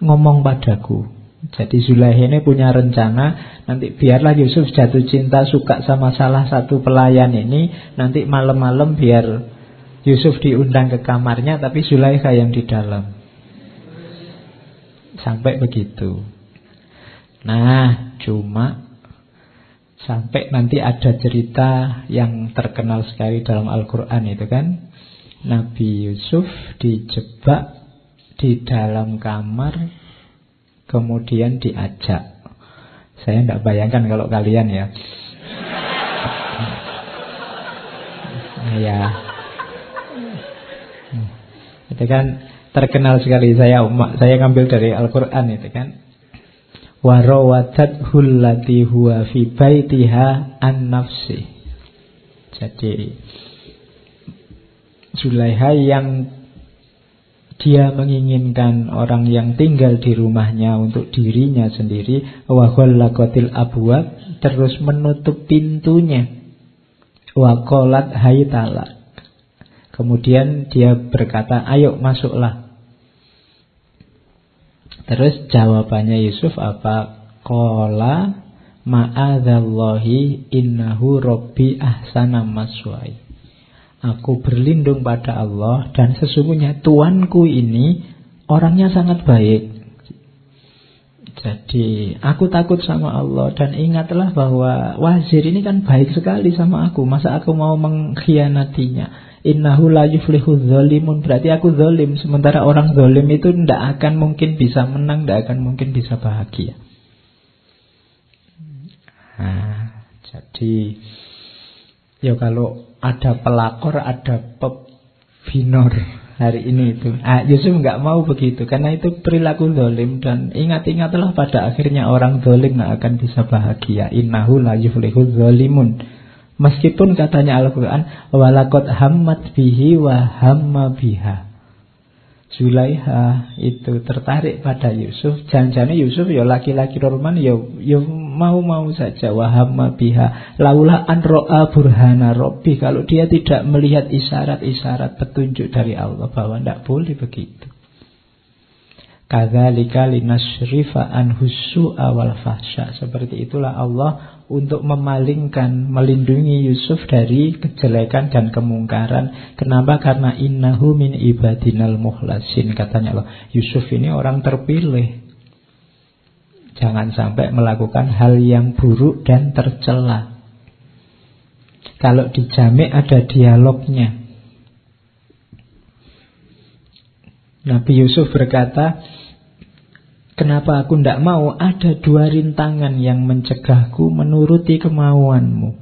ngomong padaku. Jadi Zulaiha ini punya rencana, nanti biarlah Yusuf jatuh cinta suka sama salah satu pelayan ini, nanti malam-malam biar Yusuf diundang ke kamarnya, tapi Zulaiha yang di dalam. Sampai begitu. Nah, cuma Sampai nanti ada cerita yang terkenal sekali dalam Al-Quran itu kan? Nabi Yusuf dijebak di dalam kamar Kemudian diajak. Saya tidak bayangkan kalau kalian ya. Ya Itu kan terkenal sekali. Saya saya ngambil dari Al-Quran itu kan warawadat hullati huwa fi baitiha an nafsi. Jadi Zulaiha yang dia menginginkan orang yang tinggal di rumahnya untuk dirinya sendiri wa ghallaqatil abwab terus menutup pintunya. Wa qalat haytala kemudian dia berkata ayo masuklah Terus jawabannya Yusuf apa? Kola ma'adhallahi innahu robbi ahsana maswai. Aku berlindung pada Allah dan sesungguhnya tuanku ini orangnya sangat baik. Jadi aku takut sama Allah dan ingatlah bahwa wazir ini kan baik sekali sama aku. Masa aku mau mengkhianatinya? Innahu la yuflihu zolimun Berarti aku zolim Sementara orang zolim itu tidak akan mungkin bisa menang Tidak akan mungkin bisa bahagia. Nah, jadi Ya kalau ada pelakor Ada pebinor hari ini itu. Ah, Yusuf nggak mau begitu Karena itu perilaku zolim Dan ingat-ingatlah pada akhirnya orang zolim Nggak akan bisa bahagia. Innahu la yuflihu zolimun Meskipun katanya Al-Quran Walakot hammat bihi wa hamma biha. Zulaiha itu tertarik pada Yusuf. Jangan-jangan Yusuf ya laki-laki normal ya, ya mau-mau saja. Wahamma biha. Laulah an ro'a burhana robbi Kalau dia tidak melihat isyarat-isyarat petunjuk dari Allah Bahwa tidak boleh begitu Kadzalika linasrifa an awal fahsya Seperti itulah Allah untuk memalingkan, melindungi Yusuf dari kejelekan dan kemungkaran. Kenapa? Karena innahu min ibadinal muhlasin. Katanya Allah, Yusuf ini orang terpilih. Jangan sampai melakukan hal yang buruk dan tercela. Kalau di jamik ada dialognya. Nabi Yusuf berkata, Kenapa aku tidak mau? Ada dua rintangan yang mencegahku menuruti kemauanmu.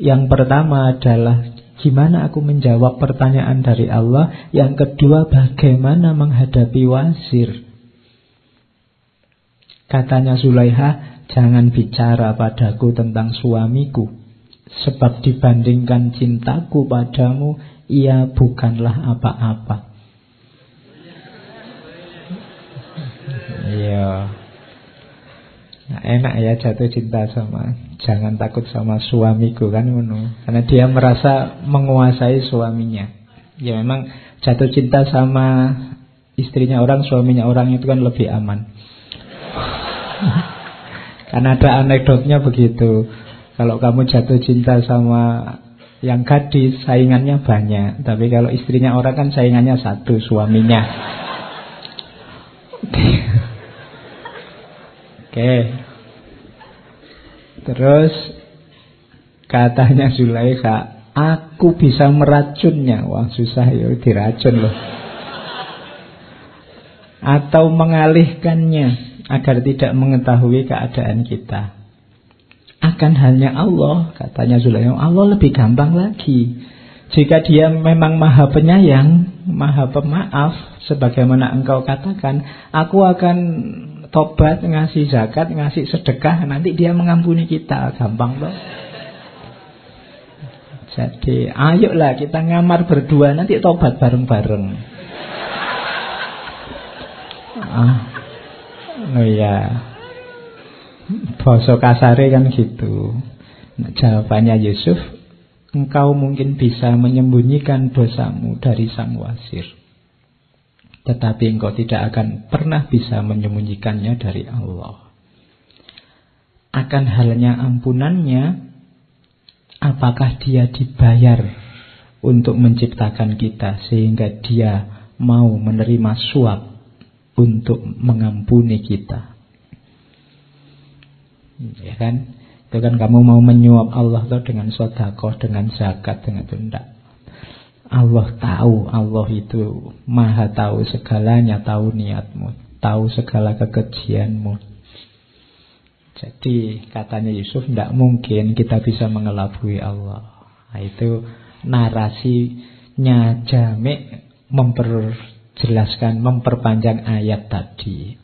Yang pertama adalah gimana aku menjawab pertanyaan dari Allah. Yang kedua bagaimana menghadapi wazir. Katanya Zulaiha, jangan bicara padaku tentang suamiku. Sebab dibandingkan cintaku padamu, ia bukanlah apa-apa. Iya. enak ya jatuh cinta sama jangan takut sama suamiku kan karena dia merasa menguasai suaminya. Ya memang jatuh cinta sama istrinya orang suaminya orang itu kan lebih aman. *laughs* Karena ada anekdotnya begitu. Kalau kamu jatuh cinta sama yang gadis saingannya banyak. Tapi kalau istrinya orang kan saingannya satu suaminya *laughs* Oke. Terus katanya Zulaikha, aku bisa meracunnya. Wah susah ya diracun loh. Atau mengalihkannya agar tidak mengetahui keadaan kita. Akan hanya Allah, katanya Zulaikha. Allah lebih gampang lagi. Jika dia memang maha penyayang, maha pemaaf, sebagaimana engkau katakan, aku akan tobat, ngasih zakat, ngasih sedekah, nanti dia mengampuni kita. Gampang loh. Jadi ayolah kita ngamar berdua nanti tobat bareng-bareng. Ah, oh ya, Boso kasare kan gitu. Nah, jawabannya Yusuf, engkau mungkin bisa menyembunyikan dosamu dari sang wasir. Tetapi engkau tidak akan pernah bisa menyembunyikannya dari Allah. Akan halnya ampunannya, apakah dia dibayar untuk menciptakan kita sehingga dia mau menerima suap untuk mengampuni kita. Ya kan? Itu kan kamu mau menyuap Allah tuh dengan sodakoh, dengan zakat, dengan itu Allah tahu, Allah itu maha tahu segalanya, tahu niatmu, tahu segala kekejianmu. Jadi katanya Yusuf, tidak mungkin kita bisa mengelabui Allah. Nah, itu narasinya Jamik memperjelaskan, memperpanjang ayat tadi.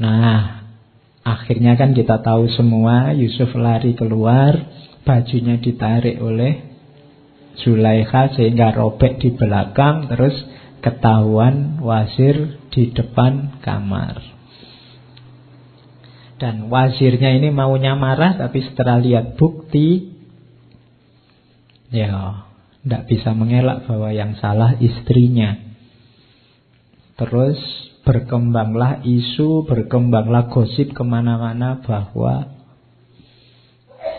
Nah, akhirnya kan kita tahu semua Yusuf lari keluar, bajunya ditarik oleh Zulaikha sehingga robek di belakang terus ketahuan wasir di depan kamar. Dan wasirnya ini maunya marah tapi setelah lihat bukti ya tidak bisa mengelak bahwa yang salah istrinya. Terus berkembanglah isu, berkembanglah gosip ke mana-mana bahwa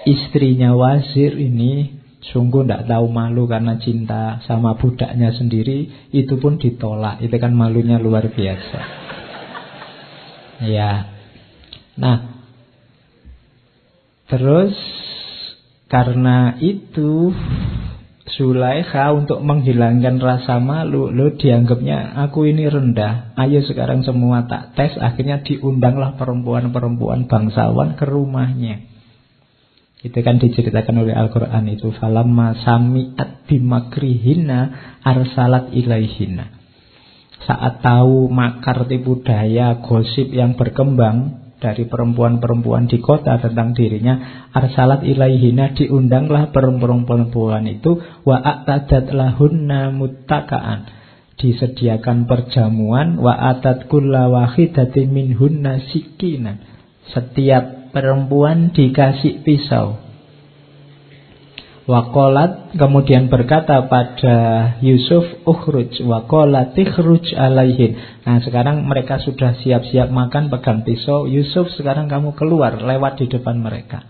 istrinya wasir ini Sungguh tidak tahu malu karena cinta sama budaknya sendiri Itu pun ditolak. Itu kan malunya luar biasa. Ya Nah Terus Karena itu Sulaikha untuk menghilangkan rasa malu Lo dianggapnya aku ini rendah. Ayo sekarang semua tak tes Akhirnya diundanglah perempuan-perempuan bangsawan ke rumahnya itu kan diceritakan oleh Al-Quran itu Falamma sami'at bimakrihina arsalat ilaihina. Saat tahu makar tipu daya gosip yang berkembang dari perempuan-perempuan di kota tentang dirinya arsalat ilaihina diundanglah perempuan-perempuan itu wa a'tadat lahunna muttakaan disediakan perjamuan wa atat kulla minhunna sikinan. Setiap perempuan dikasih pisau. Wakolat kemudian berkata pada Yusuf ukhruj wakolat ikhruj alaihin. Nah sekarang mereka sudah siap-siap makan pegang pisau. Yusuf sekarang kamu keluar lewat di depan mereka.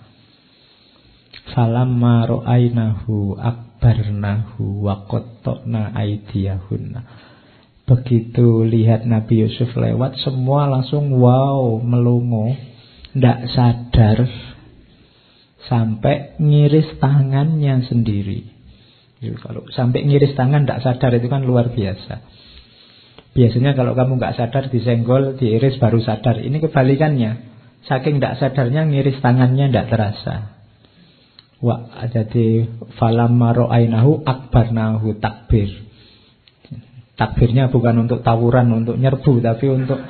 Falamma ro'ainahu akbarnahu wakotokna aidiyahunna. Begitu lihat Nabi Yusuf lewat semua langsung wow melongo tidak sadar sampai ngiris tangannya sendiri. Kalau sampai ngiris tangan tidak sadar itu kan luar biasa. Biasanya kalau kamu nggak sadar disenggol, diiris baru sadar. Ini kebalikannya. Saking tidak sadarnya ngiris tangannya tidak terasa. Wah, jadi falamma ro'ainahu akbarnahu takbir. Takbirnya bukan untuk tawuran, untuk nyerbu, tapi untuk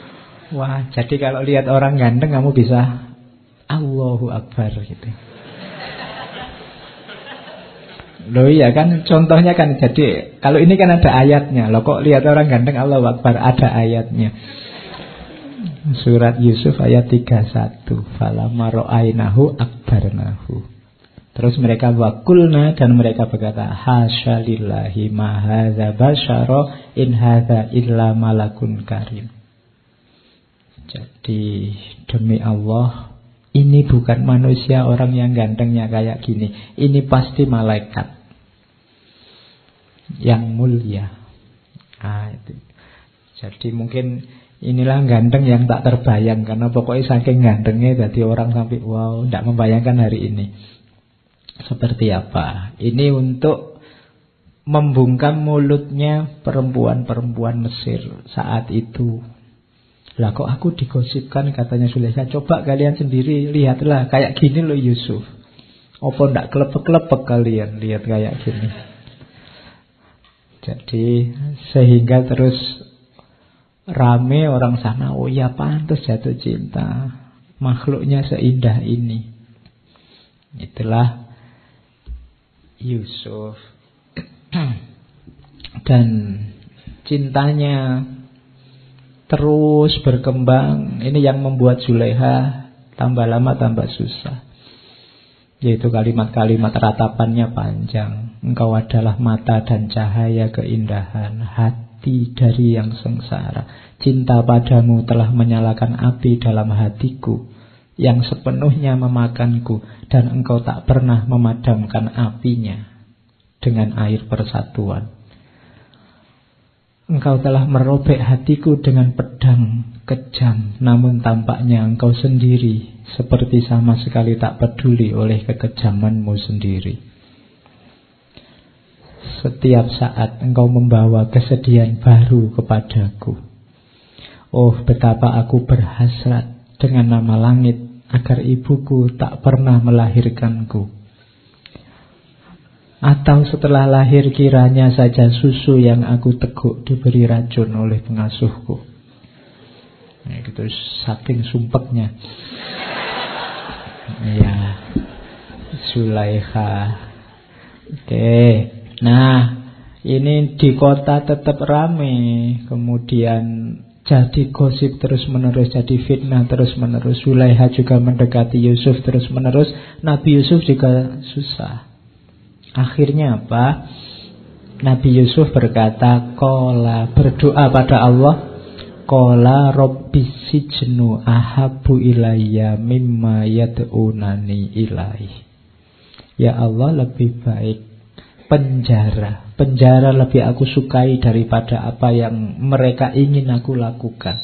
Wah, jadi kalau lihat orang ganteng kamu bisa Allahu Akbar gitu. Loh iya kan contohnya kan jadi kalau ini kan ada ayatnya. Loh kok lihat orang ganteng Allahu Akbar ada ayatnya. Surat Yusuf ayat 31. Falamma ra'ainahu akbarnahu. Terus mereka wakulna dan mereka berkata, Hasya lillahi ma hadza basyara in hadza illa malakun karim. Jadi demi Allah, ini bukan manusia orang yang gantengnya kayak gini. Ini pasti malaikat yang mulia. Ah, itu. Jadi mungkin inilah ganteng yang tak terbayang karena pokoknya saking gantengnya jadi orang sampai wow, tidak membayangkan hari ini seperti apa. Ini untuk membungkam mulutnya perempuan-perempuan Mesir saat itu. Lah kok aku digosipkan katanya Sulaiman. Coba kalian sendiri lihatlah kayak gini loh Yusuf. Apa ndak kelepek-kelepek kalian lihat kayak gini. Jadi sehingga terus rame orang sana, oh ya pantas jatuh cinta. Makhluknya seindah ini. Itulah Yusuf *clears throat* dan cintanya terus berkembang. Ini yang membuat Zulaiha tambah lama tambah susah. Yaitu kalimat-kalimat ratapannya panjang. Engkau adalah mata dan cahaya keindahan hati dari yang sengsara. Cinta padamu telah menyalakan api dalam hatiku yang sepenuhnya memakanku dan engkau tak pernah memadamkan apinya dengan air persatuan. Engkau telah merobek hatiku dengan pedang kejam, namun tampaknya engkau sendiri seperti sama sekali tak peduli oleh kekejamanmu sendiri. Setiap saat engkau membawa kesedihan baru kepadaku. Oh, betapa aku berhasrat dengan nama langit agar ibuku tak pernah melahirkanku. Atau setelah lahir kiranya saja susu yang aku teguk diberi racun oleh pengasuhku. Ya, gitu saking sumpeknya. Ya, Sulaiha. Oke, nah ini di kota tetap rame. Kemudian jadi gosip terus menerus, jadi fitnah terus menerus. Sulaiha juga mendekati Yusuf terus menerus. Nabi Yusuf juga susah. Akhirnya apa? Nabi Yusuf berkata, Kola berdoa pada Allah, Kola Robbi sijnu ahabu ilayya mimma yad'unani ilaih. Ya Allah lebih baik penjara. Penjara lebih aku sukai daripada apa yang mereka ingin aku lakukan.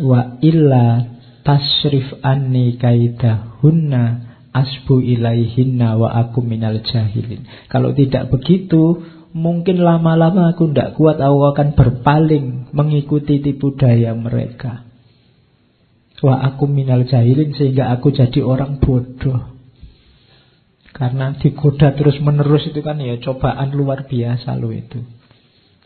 Wa illa tasrif anni kaidahunna asbu ilaihinna wa aku minal jahilin. Kalau tidak begitu, mungkin lama-lama aku tidak kuat, aku akan berpaling mengikuti tipu daya mereka. Wa aku minal jahilin sehingga aku jadi orang bodoh. Karena digoda terus menerus itu kan ya cobaan luar biasa lo itu.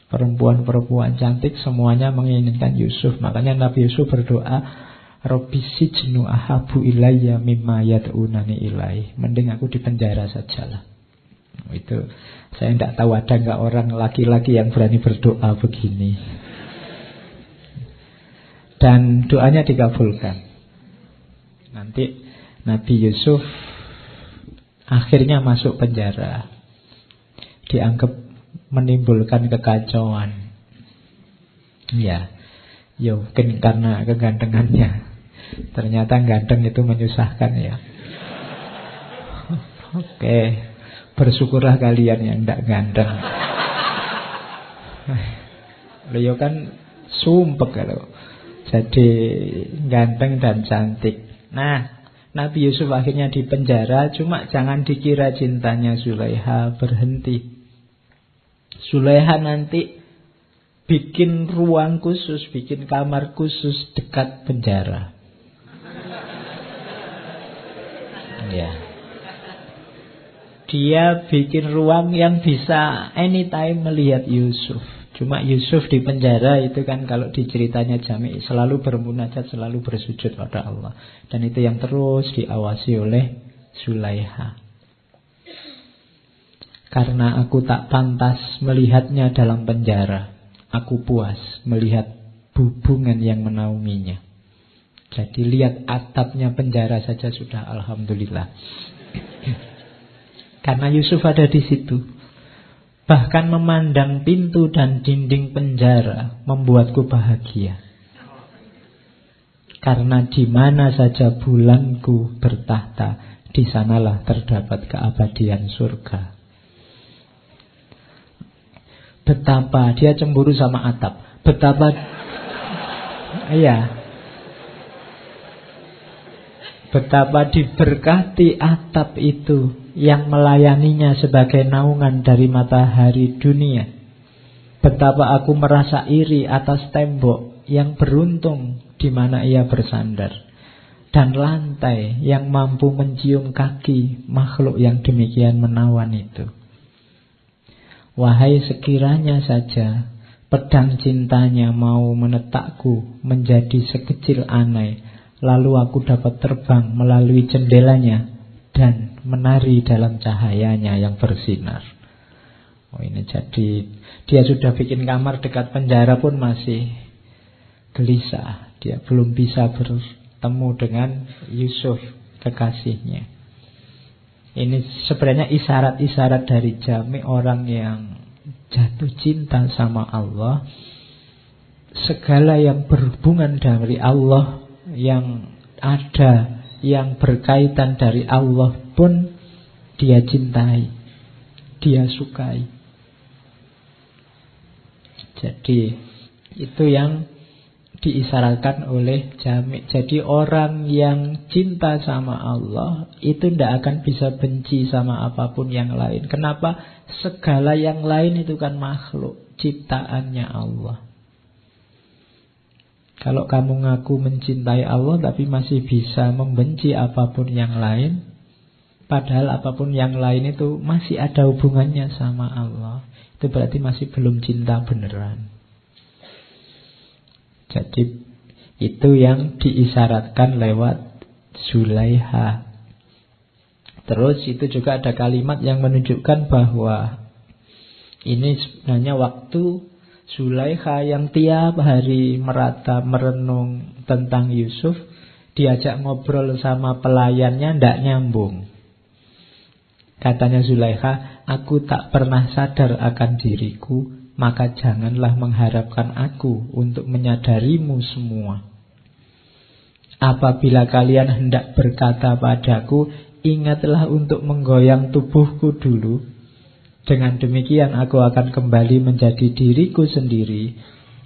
Perempuan-perempuan cantik semuanya menginginkan Yusuf. Makanya Nabi Yusuf berdoa, Robbi sijnu ahabu ilayya mimma yad'unani ilai. Mending aku di penjara sajalah. Itu saya tidak tahu ada nggak orang laki-laki yang berani berdoa begini. Dan doanya dikabulkan. Nanti Nabi Yusuf Akhirnya masuk penjara. Dianggap menimbulkan kekacauan. Ya, ya mungkin karena kegantengannya. Ternyata ganteng itu menyusahkan ya. Oke, bersyukurlah kalian yang tidak ganteng. Beliau kan sumpek kalau jadi ganteng dan cantik. Nah, Nabi Yusuf akhirnya dipenjara, cuma jangan dikira cintanya Sulaiha berhenti. Sulaiha nanti bikin ruang khusus, bikin kamar khusus dekat penjara. Ya. Dia bikin ruang yang bisa anytime melihat Yusuf. Cuma Yusuf di penjara itu kan kalau diceritanya Jami selalu bermunajat, selalu bersujud pada Allah. Dan itu yang terus diawasi oleh Sulaiha. Karena aku tak pantas melihatnya dalam penjara. Aku puas melihat hubungan yang menaunginya. Jadi lihat atapnya penjara saja sudah Alhamdulillah. *laughs* Karena Yusuf ada di situ. Bahkan memandang pintu dan dinding penjara membuatku bahagia. Karena di mana saja bulanku bertahta, di sanalah terdapat keabadian surga. Betapa dia cemburu sama atap. Betapa *laughs* Iya. Betapa diberkati atap itu yang melayaninya sebagai naungan dari matahari dunia. Betapa aku merasa iri atas tembok yang beruntung di mana ia bersandar. Dan lantai yang mampu mencium kaki makhluk yang demikian menawan itu. Wahai sekiranya saja pedang cintanya mau menetakku menjadi sekecil anai Lalu aku dapat terbang melalui jendelanya dan menari dalam cahayanya yang bersinar. Oh ini jadi dia sudah bikin kamar dekat penjara pun masih gelisah. Dia belum bisa bertemu dengan Yusuf kekasihnya. Ini sebenarnya isyarat-isyarat dari jami orang yang jatuh cinta sama Allah. Segala yang berhubungan dari Allah yang ada yang berkaitan dari Allah pun dia cintai, dia sukai. Jadi itu yang diisyaratkan oleh Jami. Jadi orang yang cinta sama Allah itu tidak akan bisa benci sama apa pun yang lain. Kenapa? Segala yang lain itu kan makhluk ciptaannya Allah. Kalau kamu ngaku mencintai Allah tapi masih bisa membenci apa pun yang lain, padahal apa pun yang lain itu masih ada hubungannya sama Allah, itu berarti masih belum cinta beneran. Jadi itu yang diisyaratkan lewat Zulaiha. Terus itu juga ada kalimat yang menunjukkan bahwa ini sebenarnya waktu Zulaikha yang tiap hari merata merenung tentang Yusuf diajak ngobrol sama pelayannya ndak nyambung. Katanya Zulaikha, aku tak pernah sadar akan diriku, maka janganlah mengharapkan aku untuk menyadarimu semua. Apabila kalian hendak berkata padaku, ingatlah untuk menggoyang tubuhku dulu, dengan demikian aku akan kembali menjadi diriku sendiri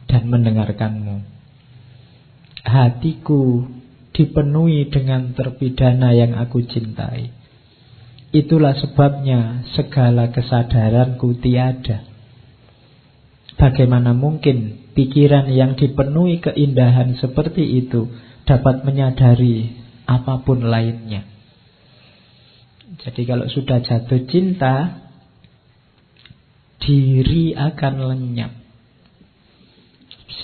dan mendengarkanmu. Hatiku dipenuhi dengan terpidana yang aku cintai. Itulah sebabnya segala kesadaranku tiada. Bagaimana mungkin pikiran yang dipenuhi keindahan seperti itu dapat menyadari apa pun lainnya? Jadi kalau sudah jatuh cinta, diri akan lenyap.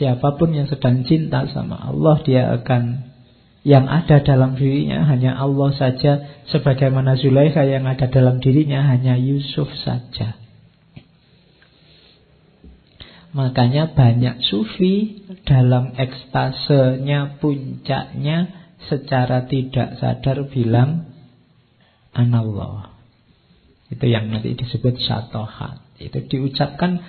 Siapa pun yang sedang cinta sama Allah, dia akan yang ada dalam dirinya hanya Allah saja, sebagaimana Zulaikha yang ada dalam dirinya hanya Yusuf saja. Makanya banyak sufi dalam ekstasenya puncaknya secara tidak sadar bilang anallah. Itu yang nanti disebut syatohat. Itu diucapkan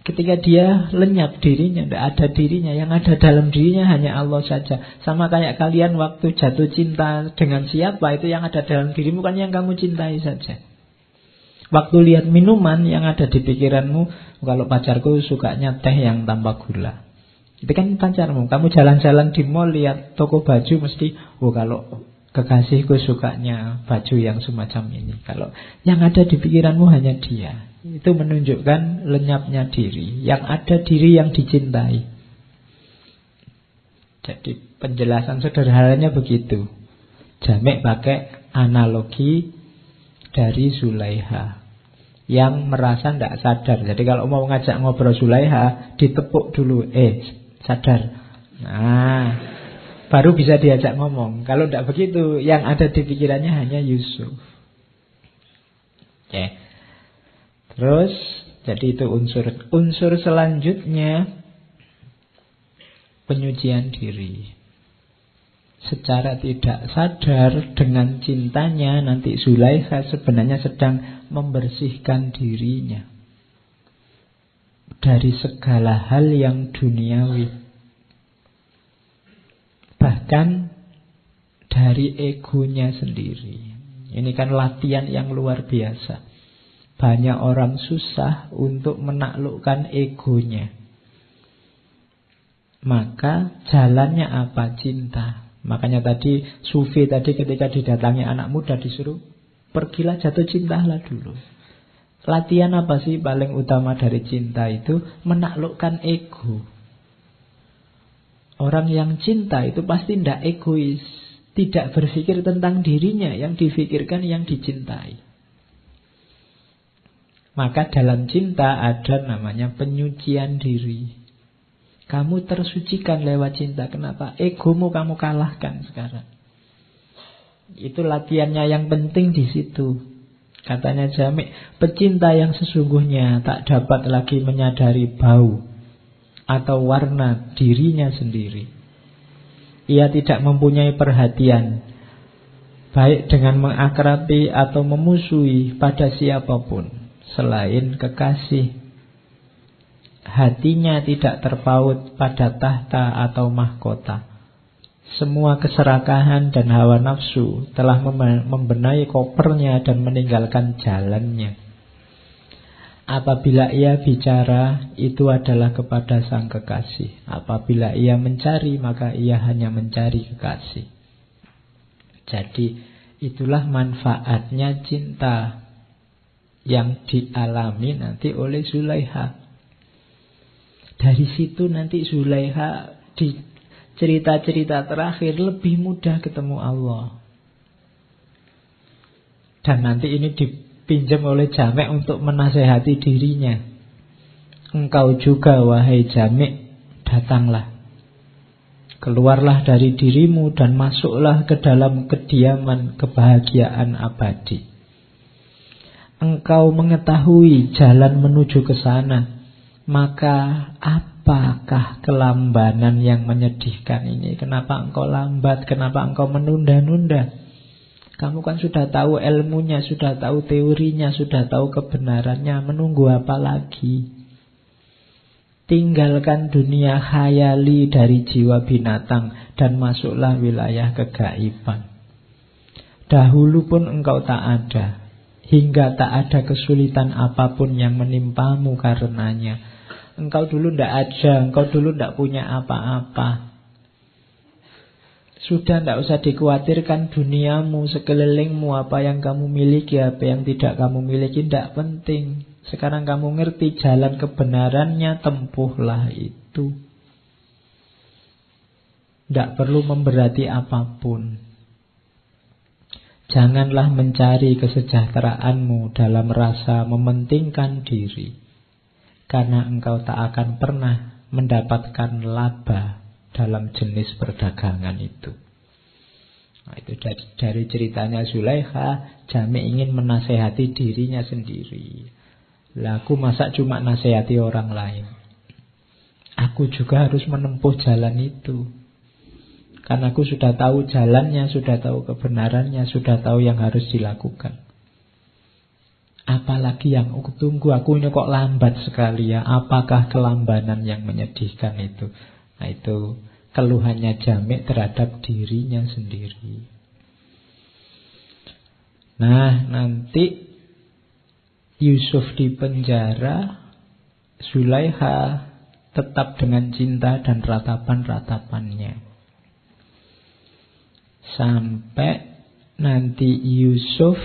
ketika dia lenyap dirinya, tidak ada dirinya, yang ada dalam dirinya hanya Allah saja. Sama kayak kalian waktu jatuh cinta dengan siapa itu yang ada dalam dirimu kan yang kamu cintai saja. Waktu lihat minuman yang ada di pikiranmu, kalau pacarku sukanya teh yang tanpa gula. Itu kan pacarmu. Kamu jalan-jalan di mall lihat toko baju mesti, oh kalau kekasihku sukanya baju yang semacam ini. Kalau yang ada di pikiranmu hanya dia. Itu menunjukkan lenyapnya diri. Yang ada diri yang dicintai. Jadi penjelasan sederhananya begitu. Jamek pakai analogi dari Zulaiha. Yang merasa tidak sadar. Jadi kalau mau ngajak ngobrol Zulaiha Ditepuk dulu. Eh sadar. Nah Baru bisa diajak ngomong Kalau tidak begitu Yang ada di pikirannya hanya Yusuf Oke. Terus jadi itu unsur unsur selanjutnya penyucian diri. Secara tidak sadar dengan cintanya nanti Zulaikha sebenarnya sedang membersihkan dirinya dari segala hal yang duniawi. Bahkan dari egonya sendiri. Ini kan latihan yang luar biasa. Banyak orang susah untuk menaklukkan egonya. Maka jalannya apa? Cinta. Makanya tadi Sufi tadi ketika didatangi anak muda disuruh pergilah jatuh cintalah dulu. Latihan apa sih paling utama dari cinta itu? Menaklukkan ego. Orang yang cinta itu pasti tidak egois. Tidak berpikir tentang dirinya, yang difikirkan yang dicintai. Maka dalam cinta ada namanya penyucian diri. Kamu tersucikan lewat cinta. Kenapa? Egomu kamu kalahkan sekarang. Itu latihannya yang penting di situ. Katanya Jamik, pecinta yang sesungguhnya tak dapat lagi menyadari bau atau warna dirinya sendiri. Ia tidak mempunyai perhatian, baik dengan mengakrabi atau memusuhi pada siapa pun selain kekasih. Hatinya tidak terpaut pada tahta atau mahkota. Semua keserakahan dan hawa nafsu telah membenahi kopernya dan meninggalkan jalannya. Apabila ia bicara, itu adalah kepada sang kekasih. Apabila ia mencari, maka ia hanya mencari kekasih. Jadi, itulah manfaatnya cinta yang dialami nanti oleh Zulaiha. Dari situ nanti Zulaiha di cerita-cerita terakhir lebih mudah ketemu Allah. Dan nanti ini dipinjam oleh Jamek untuk menasehati dirinya. Engkau juga wahai Jamek, datanglah. Keluarlah dari dirimu dan masuklah ke dalam kediaman kebahagiaan abadi. Engkau mengetahui jalan menuju ke sana, maka apa Apakah kelambanan yang menyedihkan ini? Kenapa engkau lambat? Kenapa engkau menunda-nunda? Kamu kan sudah tahu ilmunya, sudah tahu teorinya, sudah tahu kebenarannya. Menunggu apa lagi? Tinggalkan dunia khayali dari jiwa binatang dan masuklah wilayah kegaiban. Dahulu pun engkau tak ada, hingga tak ada kesulitan apa pun yang menimpamu karenanya. Engkau dulu tidak ada, engkau dulu tidak punya apa-apa. Sudah tidak usah dikhawatirkan duniamu, sekelilingmu, apa yang kamu miliki, apa yang tidak kamu miliki, tidak penting. Sekarang kamu ngerti jalan kebenarannya, tempuhlah itu. Tidak perlu memberati apa pun. Janganlah mencari kesejahteraanmu dalam rasa mementingkan diri. Karena engkau tak akan pernah mendapatkan laba dalam jenis perdagangan itu. Nah, itu dari, dari ceritanya Zulaikha, Jami ingin menasehati dirinya sendiri. Lah aku masa cuma nasehati orang lain. Aku juga harus menempuh jalan itu. Karena aku sudah tahu jalannya, sudah tahu kebenarannya, sudah tahu yang harus dilakukan. Apalagi yang aku tunggu, aku ini kok lambat sekali ya. Apakah kelambanan yang menyedihkan itu? Nah itu keluhannya Jamik terhadap dirinya sendiri. Nah nanti Yusuf di penjara, Zulaiha tetap dengan cinta dan ratapan-ratapannya. Sampai nanti Yusuf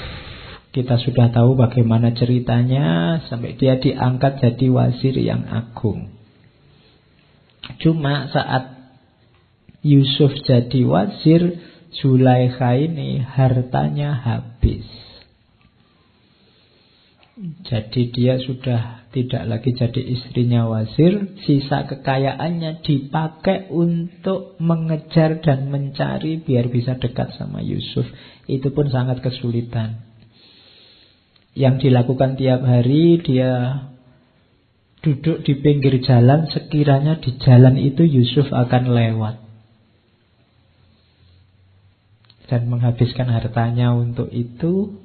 kita sudah tahu bagaimana ceritanya sampai dia diangkat jadi wazir yang agung. Cuma saat Yusuf jadi wazir, Zulaikha ini hartanya habis. Jadi dia sudah tidak lagi jadi istrinya wazir, sisa kekayaannya dipakai untuk mengejar dan mencari biar bisa dekat sama Yusuf. Itu pun sangat kesulitan yang dilakukan tiap hari dia duduk di pinggir jalan sekiranya di jalan itu Yusuf akan lewat dan menghabiskan hartanya untuk itu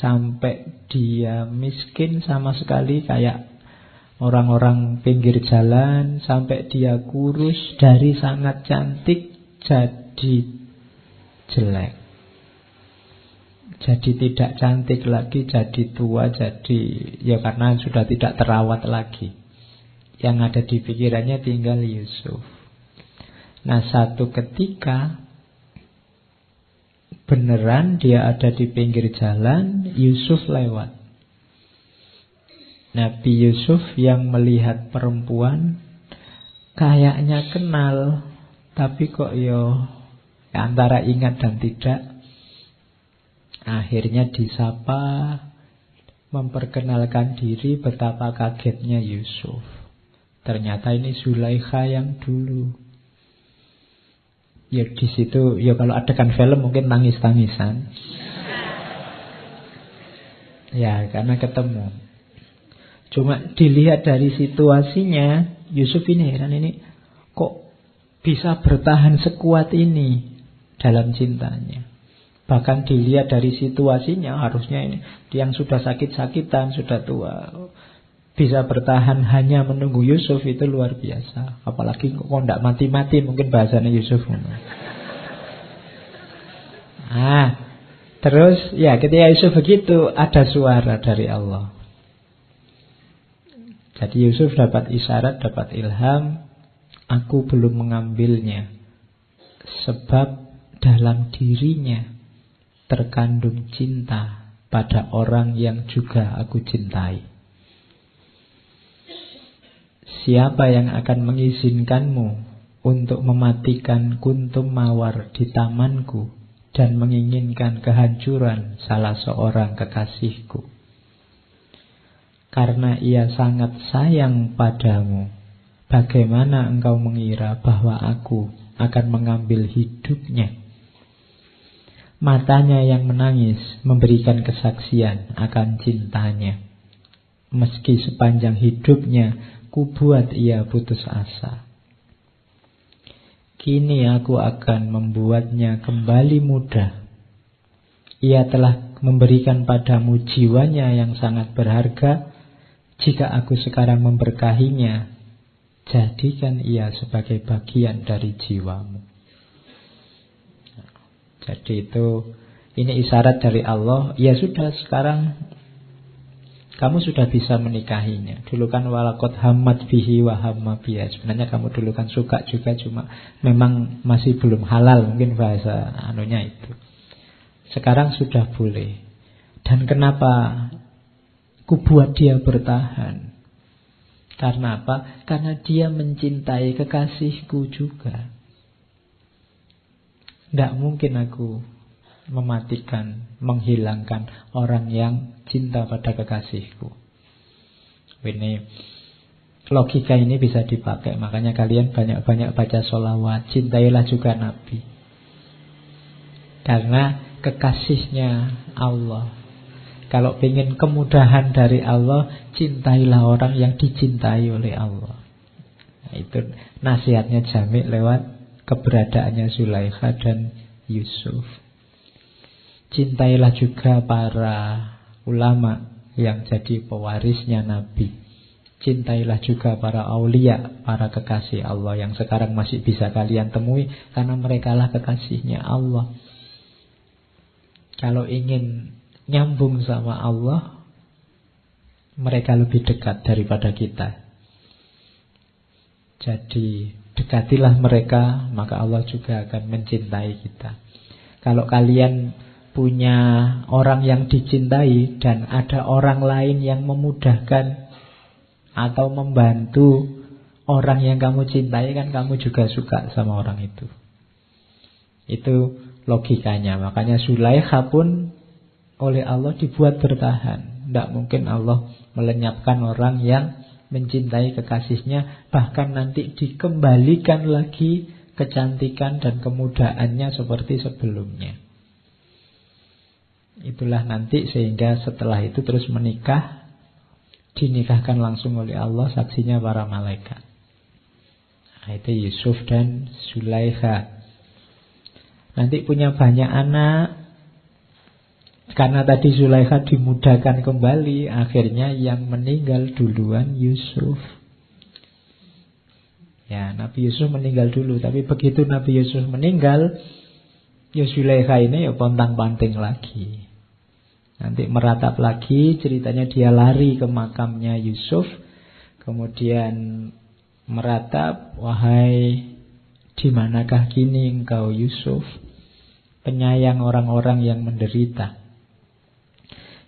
sampai dia miskin sama sekali kayak orang-orang pinggir jalan sampai dia kurus dari sangat cantik jadi jelek jadi tidak cantik lagi, jadi tua, jadi ya karena sudah tidak terawat lagi. Yang ada di pikirannya tinggal Yusuf. Nah satu ketika beneran dia ada di pinggir jalan, Yusuf lewat. Nabi Yusuf yang melihat perempuan kayaknya kenal, tapi kok yo antara ingat dan tidak Akhirnya disapa Memperkenalkan diri betapa kagetnya Yusuf Ternyata ini Zulaikha yang dulu Ya di situ ya kalau adegan film mungkin nangis-tangisan. Ya, karena ketemu. Cuma dilihat dari situasinya, Yusuf ini heran ini kok bisa bertahan sekuat ini dalam cintanya. Bahkan dilihat dari situasinya harusnya ini yang sudah sakit-sakitan, sudah tua bisa bertahan hanya menunggu Yusuf itu luar biasa. Apalagi kok tidak mati-mati mungkin bahasanya Yusuf. Ah, terus ya ketika Yusuf begitu ada suara dari Allah. Jadi Yusuf dapat isyarat, dapat ilham, aku belum mengambilnya. Sebab dalam dirinya terkandung cinta pada orang yang juga aku cintai. Siapa yang akan mengizinkanmu untuk mematikan kuntum mawar di tamanku dan menginginkan kehancuran salah seorang kekasihku? Karena ia sangat sayang padamu, bagaimana engkau mengira bahwa aku akan mengambil hidupnya? Matanya yang menangis memberikan kesaksian akan cintanya. Meski sepanjang hidupnya ku buat ia putus asa. Kini aku akan membuatnya kembali muda. Ia telah memberikan padamu jiwanya yang sangat berharga. Jika aku sekarang memberkahinya, jadikan ia sebagai bagian dari jiwamu. Jadi itu ini isyarat dari Allah. Ya sudah sekarang kamu sudah bisa menikahinya. Dulu kan walakot hamad bihi wa hamma Sebenarnya kamu dulu kan suka juga cuma memang masih belum halal mungkin bahasa anunya itu. Sekarang sudah boleh. Dan kenapa ku buat dia bertahan? Karena apa? Karena dia mencintai kekasihku juga. Tidak mungkin aku mematikan, menghilangkan orang yang cinta pada kekasihku. Ini logika ini bisa dipakai. Makanya kalian banyak-banyak baca sholawat. Cintailah juga Nabi. Karena kekasihnya Allah. Kalau ingin kemudahan dari Allah, cintailah orang yang dicintai oleh Allah. Nah, itu nasihatnya Jamik lewat keberadaannya Zulaikha dan Yusuf. Cintailah juga para ulama yang jadi pewarisnya Nabi. Cintailah juga para aulia, para kekasih Allah yang sekarang masih bisa kalian temui karena mereka lah kekasihnya Allah. Kalau ingin nyambung sama Allah, mereka lebih dekat daripada kita. Jadi Dekatilah mereka, maka Allah juga akan mencintai kita. Kalau kalian punya orang yang dicintai dan ada orang lain yang memudahkan atau membantu orang yang kamu cintai kan kamu juga suka sama orang itu. Itu logikanya. Makanya Sulaikha pun oleh Allah dibuat bertahan. Tidak mungkin Allah melenyapkan orang yang mencintai kekasihnya, bahkan nanti dikembalikan lagi kecantikan dan kemudahannya seperti sebelumnya. Itulah nanti sehingga setelah itu terus menikah dinikahkan langsung oleh Allah, saksinya para malaikat. Nah, itu Yusuf dan Zulaikha. Nanti punya banyak anak, karena tadi Zulaikha dimudahkan kembali, akhirnya yang meninggal duluan Yusuf. Ya, Nabi Yusuf meninggal dulu, tapi begitu Nabi Yusuf meninggal, ya Zulaikha ini ya pontang-panting lagi. Nanti meratap lagi, ceritanya dia lari ke makamnya Yusuf, kemudian meratap, wahai di manakah kini engkau Yusuf, penyayang orang-orang yang menderita.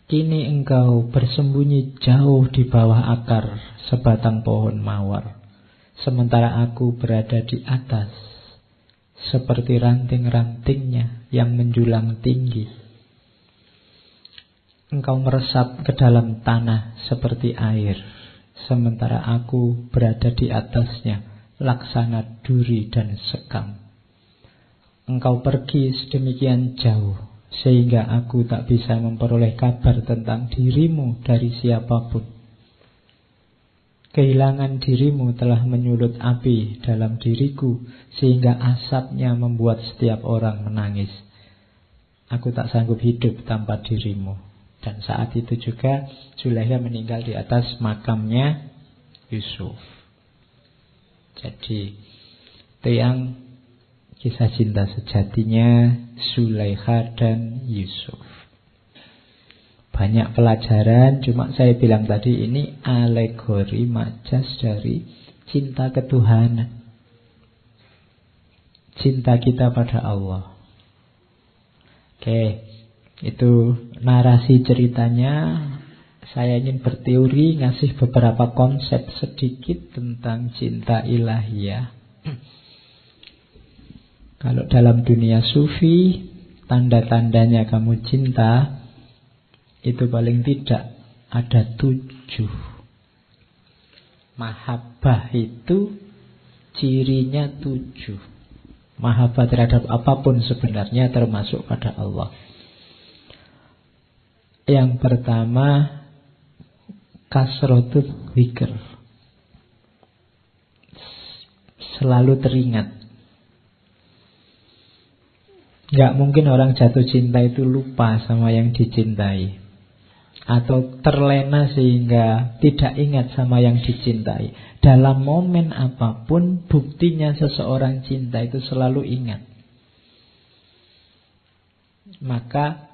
Kini engkau bersembunyi jauh di bawah akar sebatang pohon mawar. Sementara aku berada di atas, seperti ranting-rantingnya yang menjulang tinggi. Engkau meresap ke dalam tanah seperti air, sementara aku berada di atasnya, laksana duri dan sekam. Engkau pergi sedemikian jauh, sehingga aku tak bisa memperoleh kabar tentang dirimu dari siapa pun. Kehilangan dirimu telah menyulut api dalam diriku sehingga asapnya membuat setiap orang menangis. Aku tak sanggup hidup tanpa dirimu. Dan saat itu juga Zulaikha meninggal di atas makamnya Yusuf. Jadi itu yang Kisah cinta sejatinya Sulaikha dan Yusuf. Banyak pelajaran Cuma saya bilang tadi ini alegori majas dari cinta ketuhanan. Cinta kita pada Allah. Oke Itu narasi ceritanya saya ingin berteori ngasih beberapa konsep sedikit tentang cinta ilahiyah. *clears throat* Kalau dalam dunia sufi, tanda-tandanya kamu cinta, itu paling tidak ada tujuh. Mahabbah itu cirinya tujuh. Mahabbah terhadap apa pun sebenarnya termasuk pada Allah. Yang pertama, kasrotul zikr. Selalu teringat. Gak mungkin orang jatuh cinta itu lupa sama yang dicintai. Atau terlena sehingga tidak ingat sama yang dicintai. Dalam momen apa pun buktinya seseorang cinta itu selalu ingat. Maka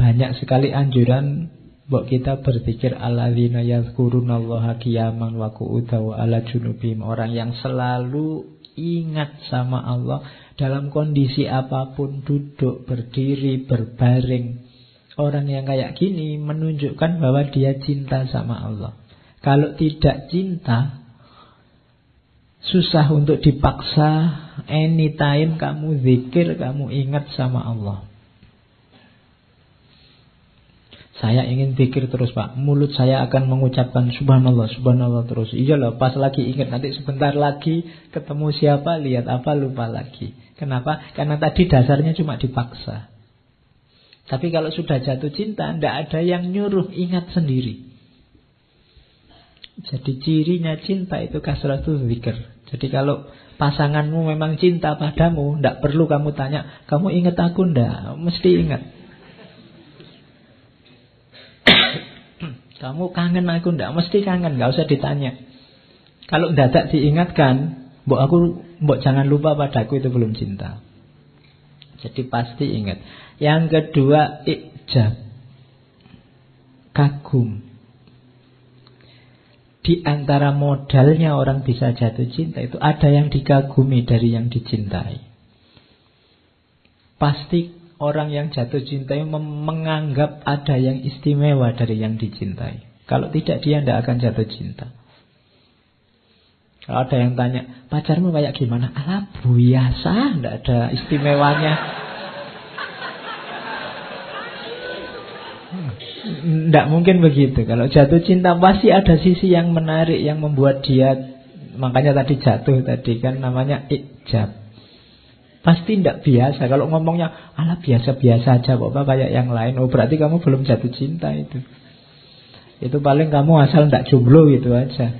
banyak sekali anjuran Buat kita berpikir alladzina yadhkurunallaha qiyaman wa ala junubim Orang yang selalu ingat sama Allah dalam kondisi apa pun duduk, berdiri, berbaring. Orang yang kayak gini menunjukkan bahwa dia cinta sama Allah. Kalau tidak cinta, susah untuk dipaksa. Anytime kamu zikir, kamu ingat sama Allah. Saya ingin pikir terus pak Mulut saya akan mengucapkan subhanallah, subhanallah terus Iya loh, pas lagi ingat nanti sebentar lagi Ketemu siapa, lihat apa, lupa lagi Kenapa? Karena tadi dasarnya cuma dipaksa. Tapi kalau sudah jatuh cinta, tidak ada yang nyuruh ingat sendiri. Jadi cirinya cinta itu kasratul zikr. Jadi kalau pasanganmu memang cinta padamu, tidak perlu kamu tanya, kamu ingat aku ndak? Mesti ingat. Kamu kangen aku ndak? Mesti kangen, nggak usah ditanya. Kalau dadak diingatkan, Mbok aku mbok jangan lupa padaku itu belum cinta. Jadi pasti ingat. Yang kedua ijab. Kagum. Di antara modalnya orang bisa jatuh cinta itu ada yang dikagumi dari yang dicintai. Pasti orang yang jatuh cinta menganggap ada yang istimewa dari yang dicintai. Kalau tidak dia tidak akan jatuh cinta. Kalau ada yang tanya, pacarmu kayak gimana? Alah, biasa, tidak ada istimewanya. Tidak hmm, mungkin begitu. Kalau jatuh cinta pasti ada sisi yang menarik yang membuat dia makanya tadi jatuh tadi kan namanya ijab. Pasti tidak biasa. Kalau ngomongnya ala biasa-biasa aja kok kayak yang lain. Oh berarti kamu belum jatuh cinta itu. Itu paling kamu asal tidak jomblo gitu aja.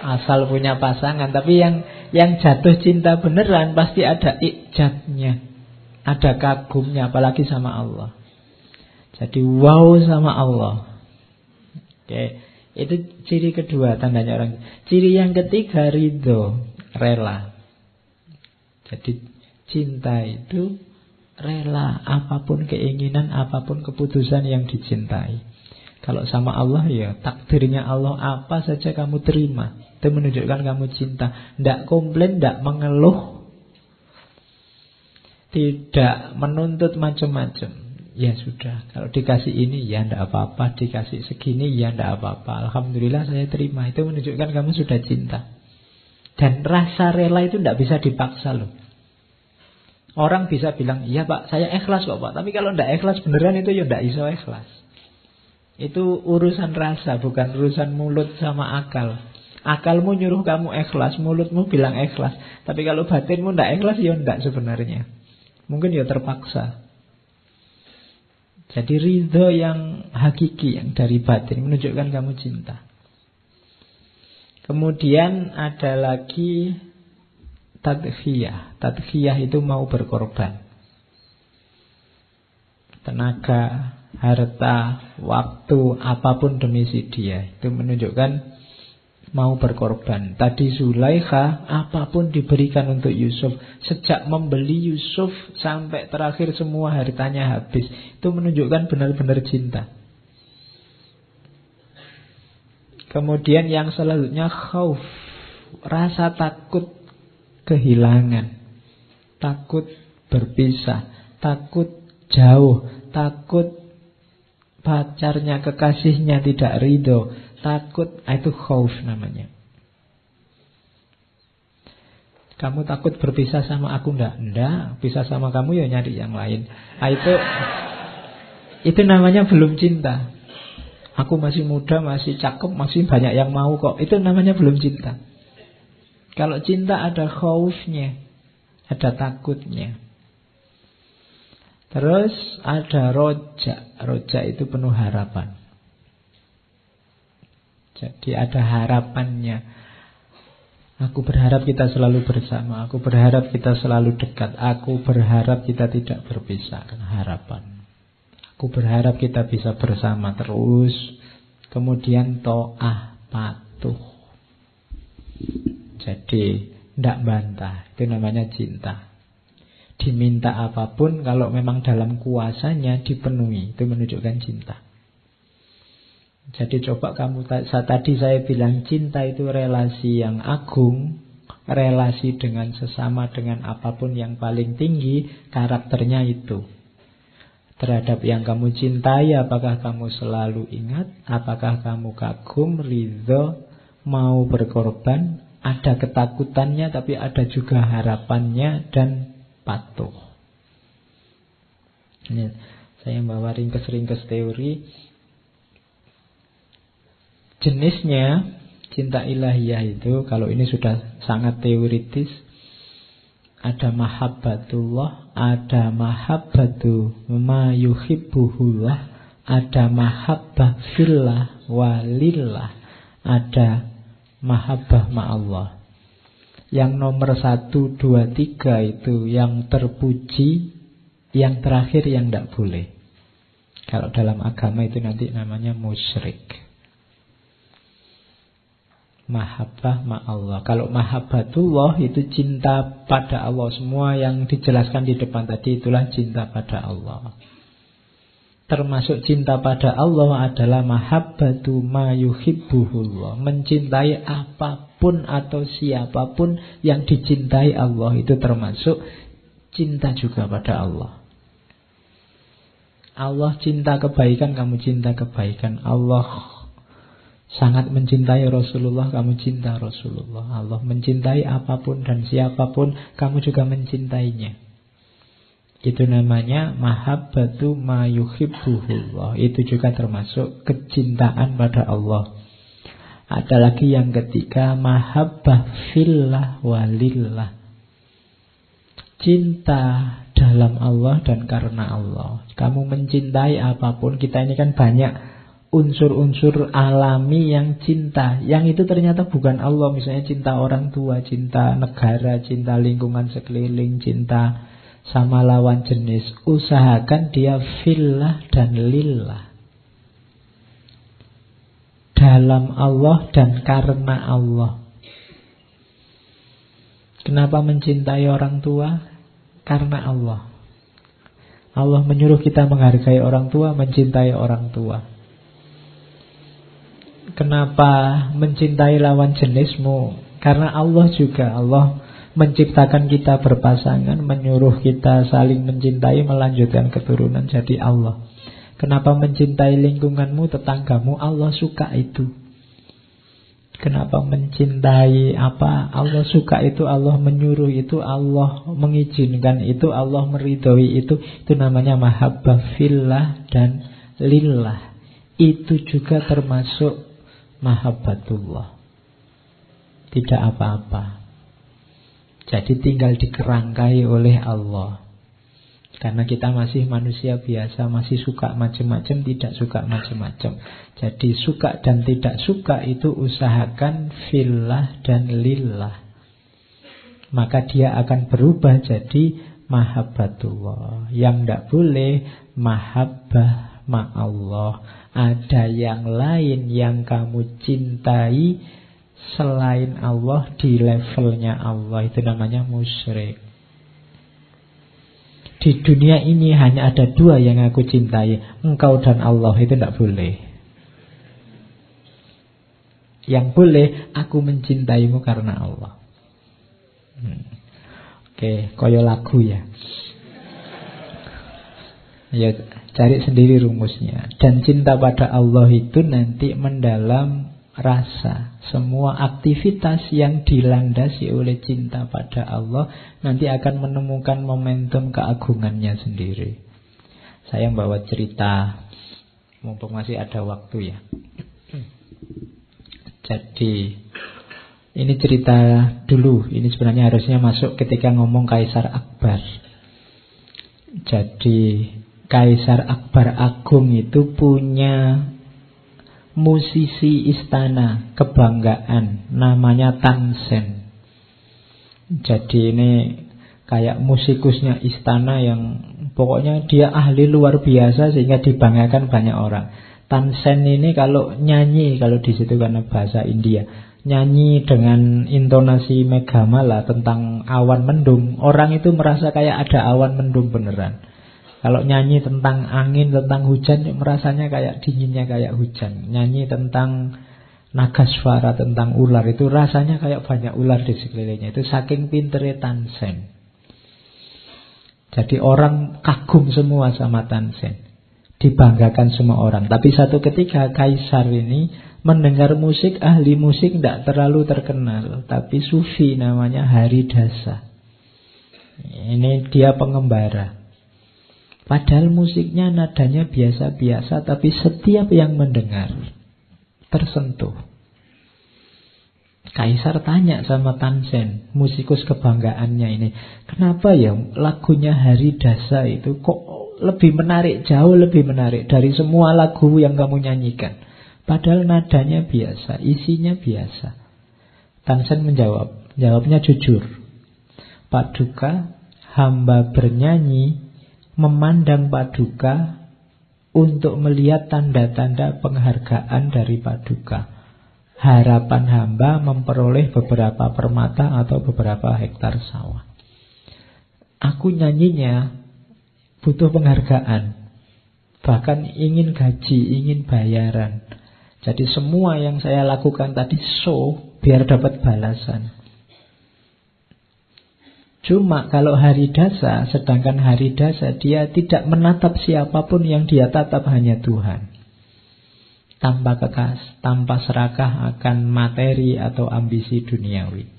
Asal punya pasangan. Tapi yang yang jatuh cinta beneran pasti ada ijabnya. Ada kagumnya apalagi sama Allah. Jadi wow sama Allah. Oke. Itu ciri kedua tandanya orang. Ciri yang ketiga ridho, rela. Jadi cinta itu rela apa pun keinginan, apa pun keputusan yang dicintai. Kalau sama Allah ya takdirnya Allah apa saja kamu terima. Itu menunjukkan kamu cinta. Tidak komplain, tidak mengeluh. Tidak menuntut macam-macam. Ya sudah, kalau dikasih ini ya tidak apa-apa, dikasih segini ya tidak apa-apa. Alhamdulillah saya terima. Itu menunjukkan kamu sudah cinta. Dan rasa rela itu tidak bisa dipaksa loh. Orang bisa bilang, iya pak, saya ikhlas kok pak. Tapi kalau tidak ikhlas beneran itu ya tidak iso ikhlas. Itu urusan rasa, bukan urusan mulut sama akal. Akalmu nyuruh kamu ikhlas, mulutmu bilang ikhlas. Tapi kalau batinmu tidak ikhlas, ya tidak sebenarnya. Mungkin ya terpaksa. Jadi ridho yang hakiki yang dari batin menunjukkan kamu cinta. Kemudian ada lagi tadkhiyah. Tadkhiyah itu mau berkorban. Tenaga, harta, waktu, apa pun demi si dia. Itu menunjukkan mau berkorban. Tadi Zulaikha apa pun diberikan untuk Yusuf. Sejak membeli Yusuf sampai terakhir semua hartanya habis. Itu menunjukkan benar-benar cinta. Kemudian yang selanjutnya khauf. Rasa takut kehilangan. Takut berpisah. Takut jauh. Takut pacarnya, kekasihnya tidak ridho Takut, ah, itu khauf namanya. Kamu takut berpisah sama aku ndak? Ndak, pisah sama kamu ya nyari yang lain. Nah, itu itu namanya belum cinta. Aku masih muda, masih cakep, masih banyak yang mau kok. Itu namanya belum cinta. Kalau cinta ada khaufnya, ada takutnya. Terus ada roja. Roja itu penuh harapan. Jadi ada harapannya. Aku berharap kita selalu bersama. Aku berharap kita selalu dekat. Aku berharap kita tidak berpisah. Harapan. Aku berharap kita bisa bersama terus. Kemudian to'ah, patuh. Jadi, tidak bantah. Itu namanya cinta. Diminta apa pun, kalau memang dalam kuasanya dipenuhi. Itu menunjukkan cinta. Jadi coba kamu saat tadi saya bilang cinta itu relasi yang agung, relasi dengan sesama dengan apa pun yang paling tinggi, karakternya itu. Terhadap yang kamu cintai, apakah kamu selalu ingat, apakah kamu kagum, ridho, mau berkorban, ada ketakutannya tapi ada juga harapannya dan patuh. Ini saya bawa ringkes-ringkes teori jenisnya cinta ilahiyah itu kalau ini sudah sangat teoritis ada mahabbatullah, ada mahabbatu ma yuhibbuhullah, ada mahabbah fillah walillah, ada mahabbah ma'allah. Yang nomor satu, dua, tiga itu yang terpuji, yang terakhir yang tidak boleh. Kalau dalam agama itu nanti namanya musyrik. Mahabbah ma Allah. Kalau mahabbatullah itu cinta pada Allah. Semua yang dijelaskan di depan tadi itulah cinta pada Allah. Termasuk cinta pada Allah adalah mahabbatu ma yuhibbuhullah. Mencintai apa pun atau siapa pun yang dicintai Allah. Itu termasuk cinta juga pada Allah. Allah cinta kebaikan, kamu cinta kebaikan. Allah sangat mencintai Rasulullah, kamu cinta Rasulullah. Allah mencintai apa pun dan siapa pun, kamu juga mencintainya. Itu namanya mahabbatu ma yuhibbuhullah. Itu juga termasuk kecintaan pada Allah. Ada lagi yang ketiga, mahabbah fillah walillah. Cinta dalam Allah dan karena Allah. Kamu mencintai apa pun, kita ini kan banyak unsur-unsur alami yang cinta. Yang itu ternyata bukan Allah. Misalnya cinta orang tua, cinta negara, cinta lingkungan sekeliling, cinta sama lawan jenis. Usahakan dia fillah dan lillah. Dalam Allah dan karena Allah. Kenapa mencintai orang tua? Karena Allah. Allah menyuruh kita menghargai orang tua, mencintai orang tua. Kenapa mencintai lawan jenismu? Karena Allah juga Allah menciptakan kita berpasangan, menyuruh kita saling mencintai, melanjutkan keturunan jadi Allah. Kenapa mencintai lingkunganmu, tetanggamu? Allah suka itu. Kenapa mencintai apa? Allah suka itu, Allah menyuruh itu, Allah mengizinkan itu, Allah meridhoi itu. Itu namanya mahabbah fillah dan lillah. Itu juga termasuk mahabbatullah. Tidak apa-apa. Jadi tinggal dikerangkai oleh Allah. Karena kita masih manusia biasa, masih suka macam-macam, tidak suka macam-macam. Jadi suka dan tidak suka itu usahakan fillah dan lillah. Maka dia akan berubah jadi mahabbatullah. Yang tidak boleh mahabbah ma'allah. Ada yang lain yang kamu cintai selain Allah di levelnya Allah. Itu namanya musyrik. Di dunia ini hanya ada dua yang aku cintai. Engkau dan Allah. Itu tidak boleh. Yang boleh aku mencintaimu karena Allah. Hmm. Oke, koyo lagu ya. Ya, Cari sendiri rumusnya. Dan cinta pada Allah itu nanti mendalam rasa. Semua aktivitas yang dilandasi oleh cinta pada Allah nanti akan menemukan momentum keagungannya sendiri. Saya bawa cerita, mumpung masih ada waktu ya. Jadi ini cerita dulu, ini sebenarnya harusnya masuk ketika ngomong Kaisar Akbar. Jadi Kaisar Akbar Agung itu punya musisi istana kebanggaan namanya Tansen. Jadi ini kayak musikusnya istana yang pokoknya dia ahli luar biasa sehingga dibanggakan banyak orang. Tansen ini kalau nyanyi kalau di situ karena bahasa India nyanyi dengan intonasi megamala tentang awan mendung orang itu merasa kayak ada awan mendung beneran. Kalau nyanyi tentang angin, tentang hujan, merasanya kayak dinginnya kayak hujan. Nyanyi tentang naga suara, tentang ular, itu rasanya kayak banyak ular di sekelilingnya. Itu saking pinternya Tansen. Jadi orang kagum semua sama Tansen. Dibanggakan semua orang. Tapi satu ketika Kaisar ini mendengar musik, ahli musik tidak terlalu terkenal. Tapi sufi namanya Haridasa. Ini dia pengembara. Padahal musiknya nadanya biasa-biasa Tapi setiap yang mendengar Tersentuh. Kaisar tanya sama Tansen Musikus kebanggaannya ini Kenapa ya lagunya Hari Dasa itu Kok lebih menarik Jauh lebih menarik Dari semua lagu yang kamu nyanyikan? Padahal nadanya biasa Isinya biasa. Tansen menjawab Jawabnya jujur. Pak Duka Hamba bernyanyi memandang paduka untuk melihat tanda-tanda penghargaan dari paduka. Harapan hamba memperoleh beberapa permata atau beberapa hektar sawah. Aku nyanyinya butuh penghargaan. Bahkan ingin gaji, ingin bayaran. Jadi semua yang saya lakukan tadi so biar dapat balasan. Cuma kalau hari dasa, sedangkan hari dasa dia tidak menatap siapa pun yang dia tatap hanya Tuhan. Tanpa kekas, tanpa serakah akan materi atau ambisi duniawi.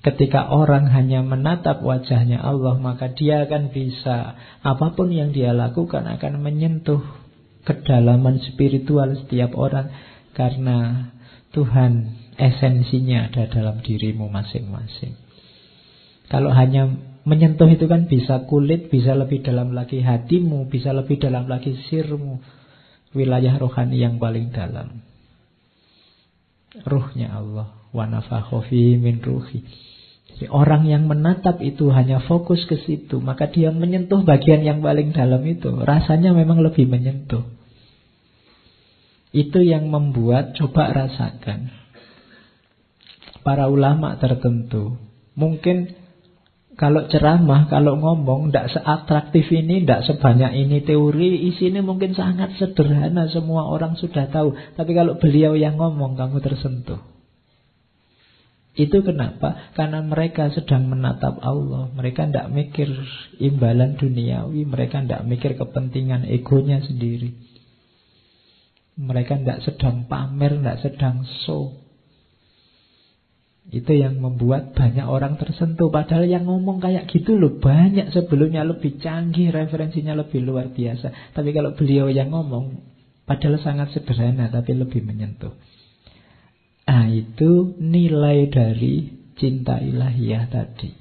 Ketika orang hanya menatap wajahnya Allah, maka dia akan bisa, apa pun yang dia lakukan akan menyentuh kedalaman spiritual setiap orang. Karena Tuhan esensinya ada dalam dirimu masing-masing. Kalau hanya menyentuh itu kan bisa kulit, bisa lebih dalam lagi hatimu, bisa lebih dalam lagi sirmu. wilayah rohani yang paling dalam. Ruhnya Allah. Wa min ruhi. Jadi orang yang menatap itu hanya fokus ke situ, maka dia menyentuh bagian yang paling dalam itu. Rasanya memang lebih menyentuh. Itu yang membuat coba rasakan. Para ulama tertentu mungkin kalau ceramah, kalau ngomong tidak seatraktif ini, tidak sebanyak ini teori, isinya mungkin sangat sederhana, semua orang sudah tahu. Tapi kalau beliau yang ngomong, kamu tersentuh. Itu kenapa? Karena mereka sedang menatap Allah. Mereka tidak mikir imbalan duniawi, mereka tidak mikir kepentingan egonya sendiri. Mereka tidak sedang pamer, tidak sedang show. Itu yang membuat banyak orang tersentuh. Padahal yang ngomong kayak gitu loh Banyak sebelumnya lebih canggih Referensinya lebih luar biasa. Tapi kalau beliau yang ngomong Padahal sangat sederhana Tapi lebih menyentuh. Nah itu nilai dari cinta ilahiyah tadi.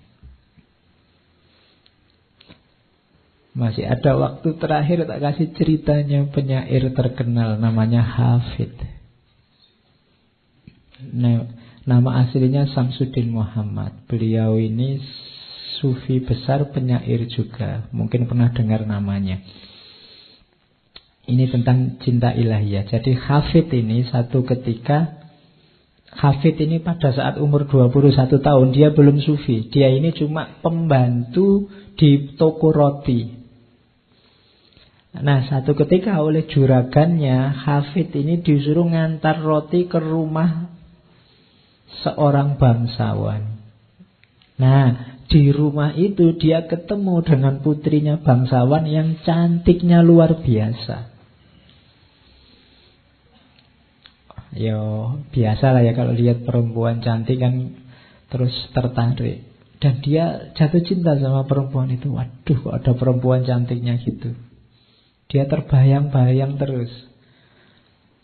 Masih ada waktu terakhir Tak kasih ceritanya penyair terkenal Namanya Hafid. Nah Nama aslinya Samsudin Muhammad. Beliau ini sufi besar penyair juga. Mungkin pernah dengar namanya. Ini tentang cinta ilahiyah. Jadi Hafid ini satu ketika Hafid ini pada saat umur 21 tahun dia belum sufi. Dia ini cuma pembantu di toko roti. Nah, satu ketika oleh juragannya Hafid ini disuruh ngantar roti ke rumah seorang bangsawan. Nah, di rumah itu dia ketemu dengan putrinya bangsawan yang cantiknya luar biasa. Yo, biasa lah ya kalau lihat perempuan cantik kan terus tertarik. Dan dia jatuh cinta sama perempuan itu. Waduh, kok ada perempuan cantiknya gitu. Dia terbayang-bayang terus.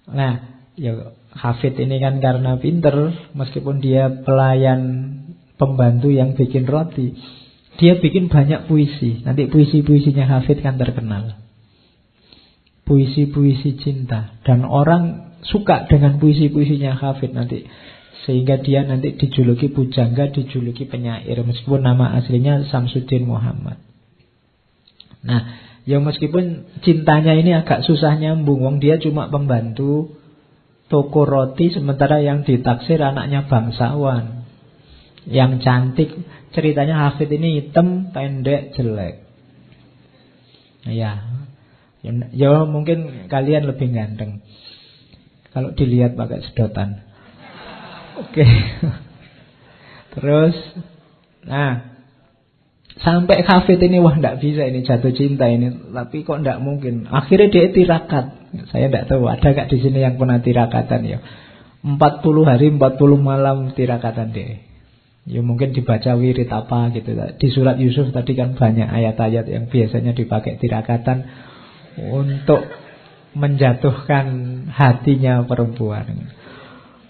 Nah, ya Hafid ini kan karena pinter, meskipun dia pelayan pembantu yang bikin roti, dia bikin banyak puisi. Nanti puisi-puisinya Hafid kan terkenal. Puisi-puisi cinta. Dan orang suka dengan puisi-puisinya Hafid nanti. Sehingga dia nanti dijuluki pujangga, dijuluki penyair. Meskipun nama aslinya Samsudin Muhammad. Nah, ya meskipun cintanya ini agak susah nyambung. Wong dia cuma pembantu toko roti sementara yang ditaksir anaknya bangsawan. Yang cantik ceritanya Hafid ini hitam pendek jelek. Ya ya mungkin kalian lebih ganteng. Kalau dilihat pakai sedotan. Oke. *laughs* Terus nah Sampai Hafid ini wah tidak bisa ini jatuh cinta ini, tapi kok tidak mungkin. Akhirnya dia tirakat. Saya tidak tahu ada gak di sini yang pernah tirakatan ya. 40 hari 40 malam tirakatan dia. Ya mungkin dibaca wirid apa gitu. Di surat Yusuf tadi kan banyak ayat-ayat yang biasanya dipakai tirakatan untuk menjatuhkan hatinya perempuan.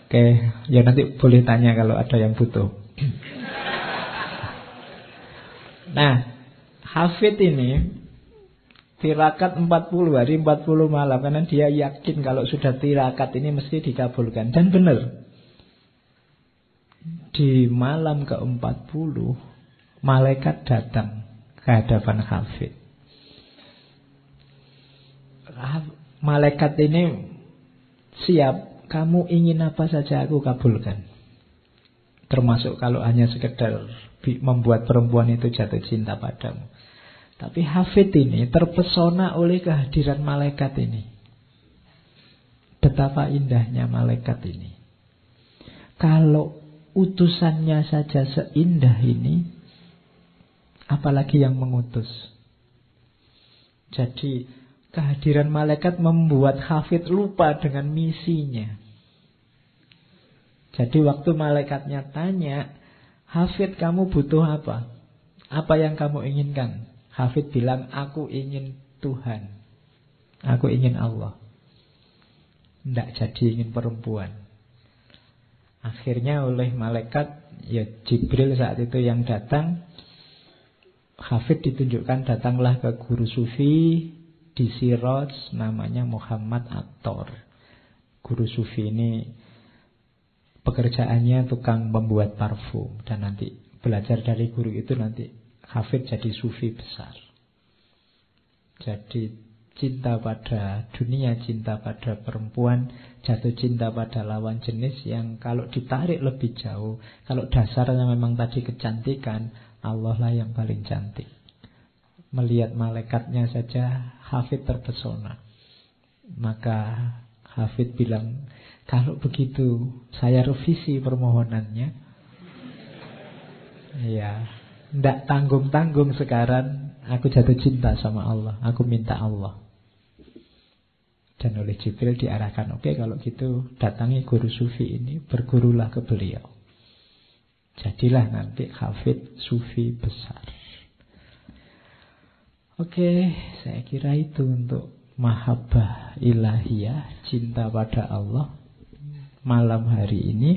Oke, ya nanti boleh tanya kalau ada yang butuh. Nah, Hafid ini tirakat 40 hari 40 malam karena dia yakin kalau sudah tirakat ini mesti dikabulkan dan benar. Di malam ke-40 malaikat datang ke hadapan Hafid. Malaikat ini siap, kamu ingin apa saja aku kabulkan. Termasuk kalau hanya sekedar membuat perempuan itu jatuh cinta padamu. Tapi Hafid ini terpesona oleh kehadiran malaikat ini. Betapa indahnya malaikat ini. Kalau utusannya saja seindah ini, apalagi yang mengutus. Jadi kehadiran malaikat membuat Hafid lupa dengan misinya. Jadi waktu malaikatnya tanya, Hafid kamu butuh apa? Apa yang kamu inginkan? Hafid bilang aku ingin Tuhan. Aku ingin Allah. Tidak jadi ingin perempuan. Akhirnya oleh malaikat ya Jibril saat itu yang datang Hafid ditunjukkan datanglah ke guru sufi di Siroj namanya Muhammad Attor. Guru sufi ini pekerjaannya tukang membuat parfum dan nanti belajar dari guru itu nanti Hafid jadi sufi besar. Jadi cinta pada dunia, cinta pada perempuan, jatuh cinta pada lawan jenis yang kalau ditarik lebih jauh, kalau dasarnya memang tadi kecantikan, Allah lah yang paling cantik. Melihat malaikatnya saja, Hafid terpesona. Maka Hafid bilang, kalau begitu saya revisi permohonannya. Ya, tidak tanggung-tanggung sekarang. Aku jatuh cinta sama Allah. Aku minta Allah. Dan oleh Jibril diarahkan Oke kalau gitu datangi guru sufi ini Bergurulah ke beliau. Jadilah nanti hafid sufi besar. Oke saya kira itu untuk Mahabbah ilahiyah Cinta pada Allah Malam hari ini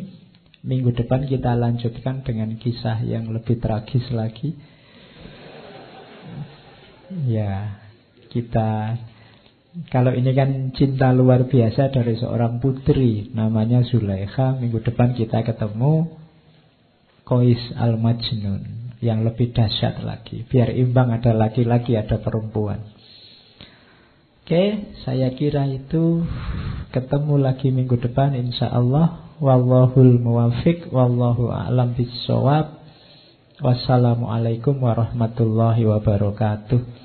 Minggu depan kita lanjutkan dengan kisah yang lebih tragis lagi Ya, kita kalau ini kan cinta luar biasa dari seorang putri namanya Zulaikha. Minggu depan kita ketemu Kois Al-Majnun yang lebih dahsyat lagi. Biar imbang ada laki-laki, ada perempuan. Oke, saya kira itu ketemu lagi minggu depan insya Allah. Wallahul muwafiq, wallahu a'lam bisawab. Wassalamualaikum warahmatullahi wabarakatuh.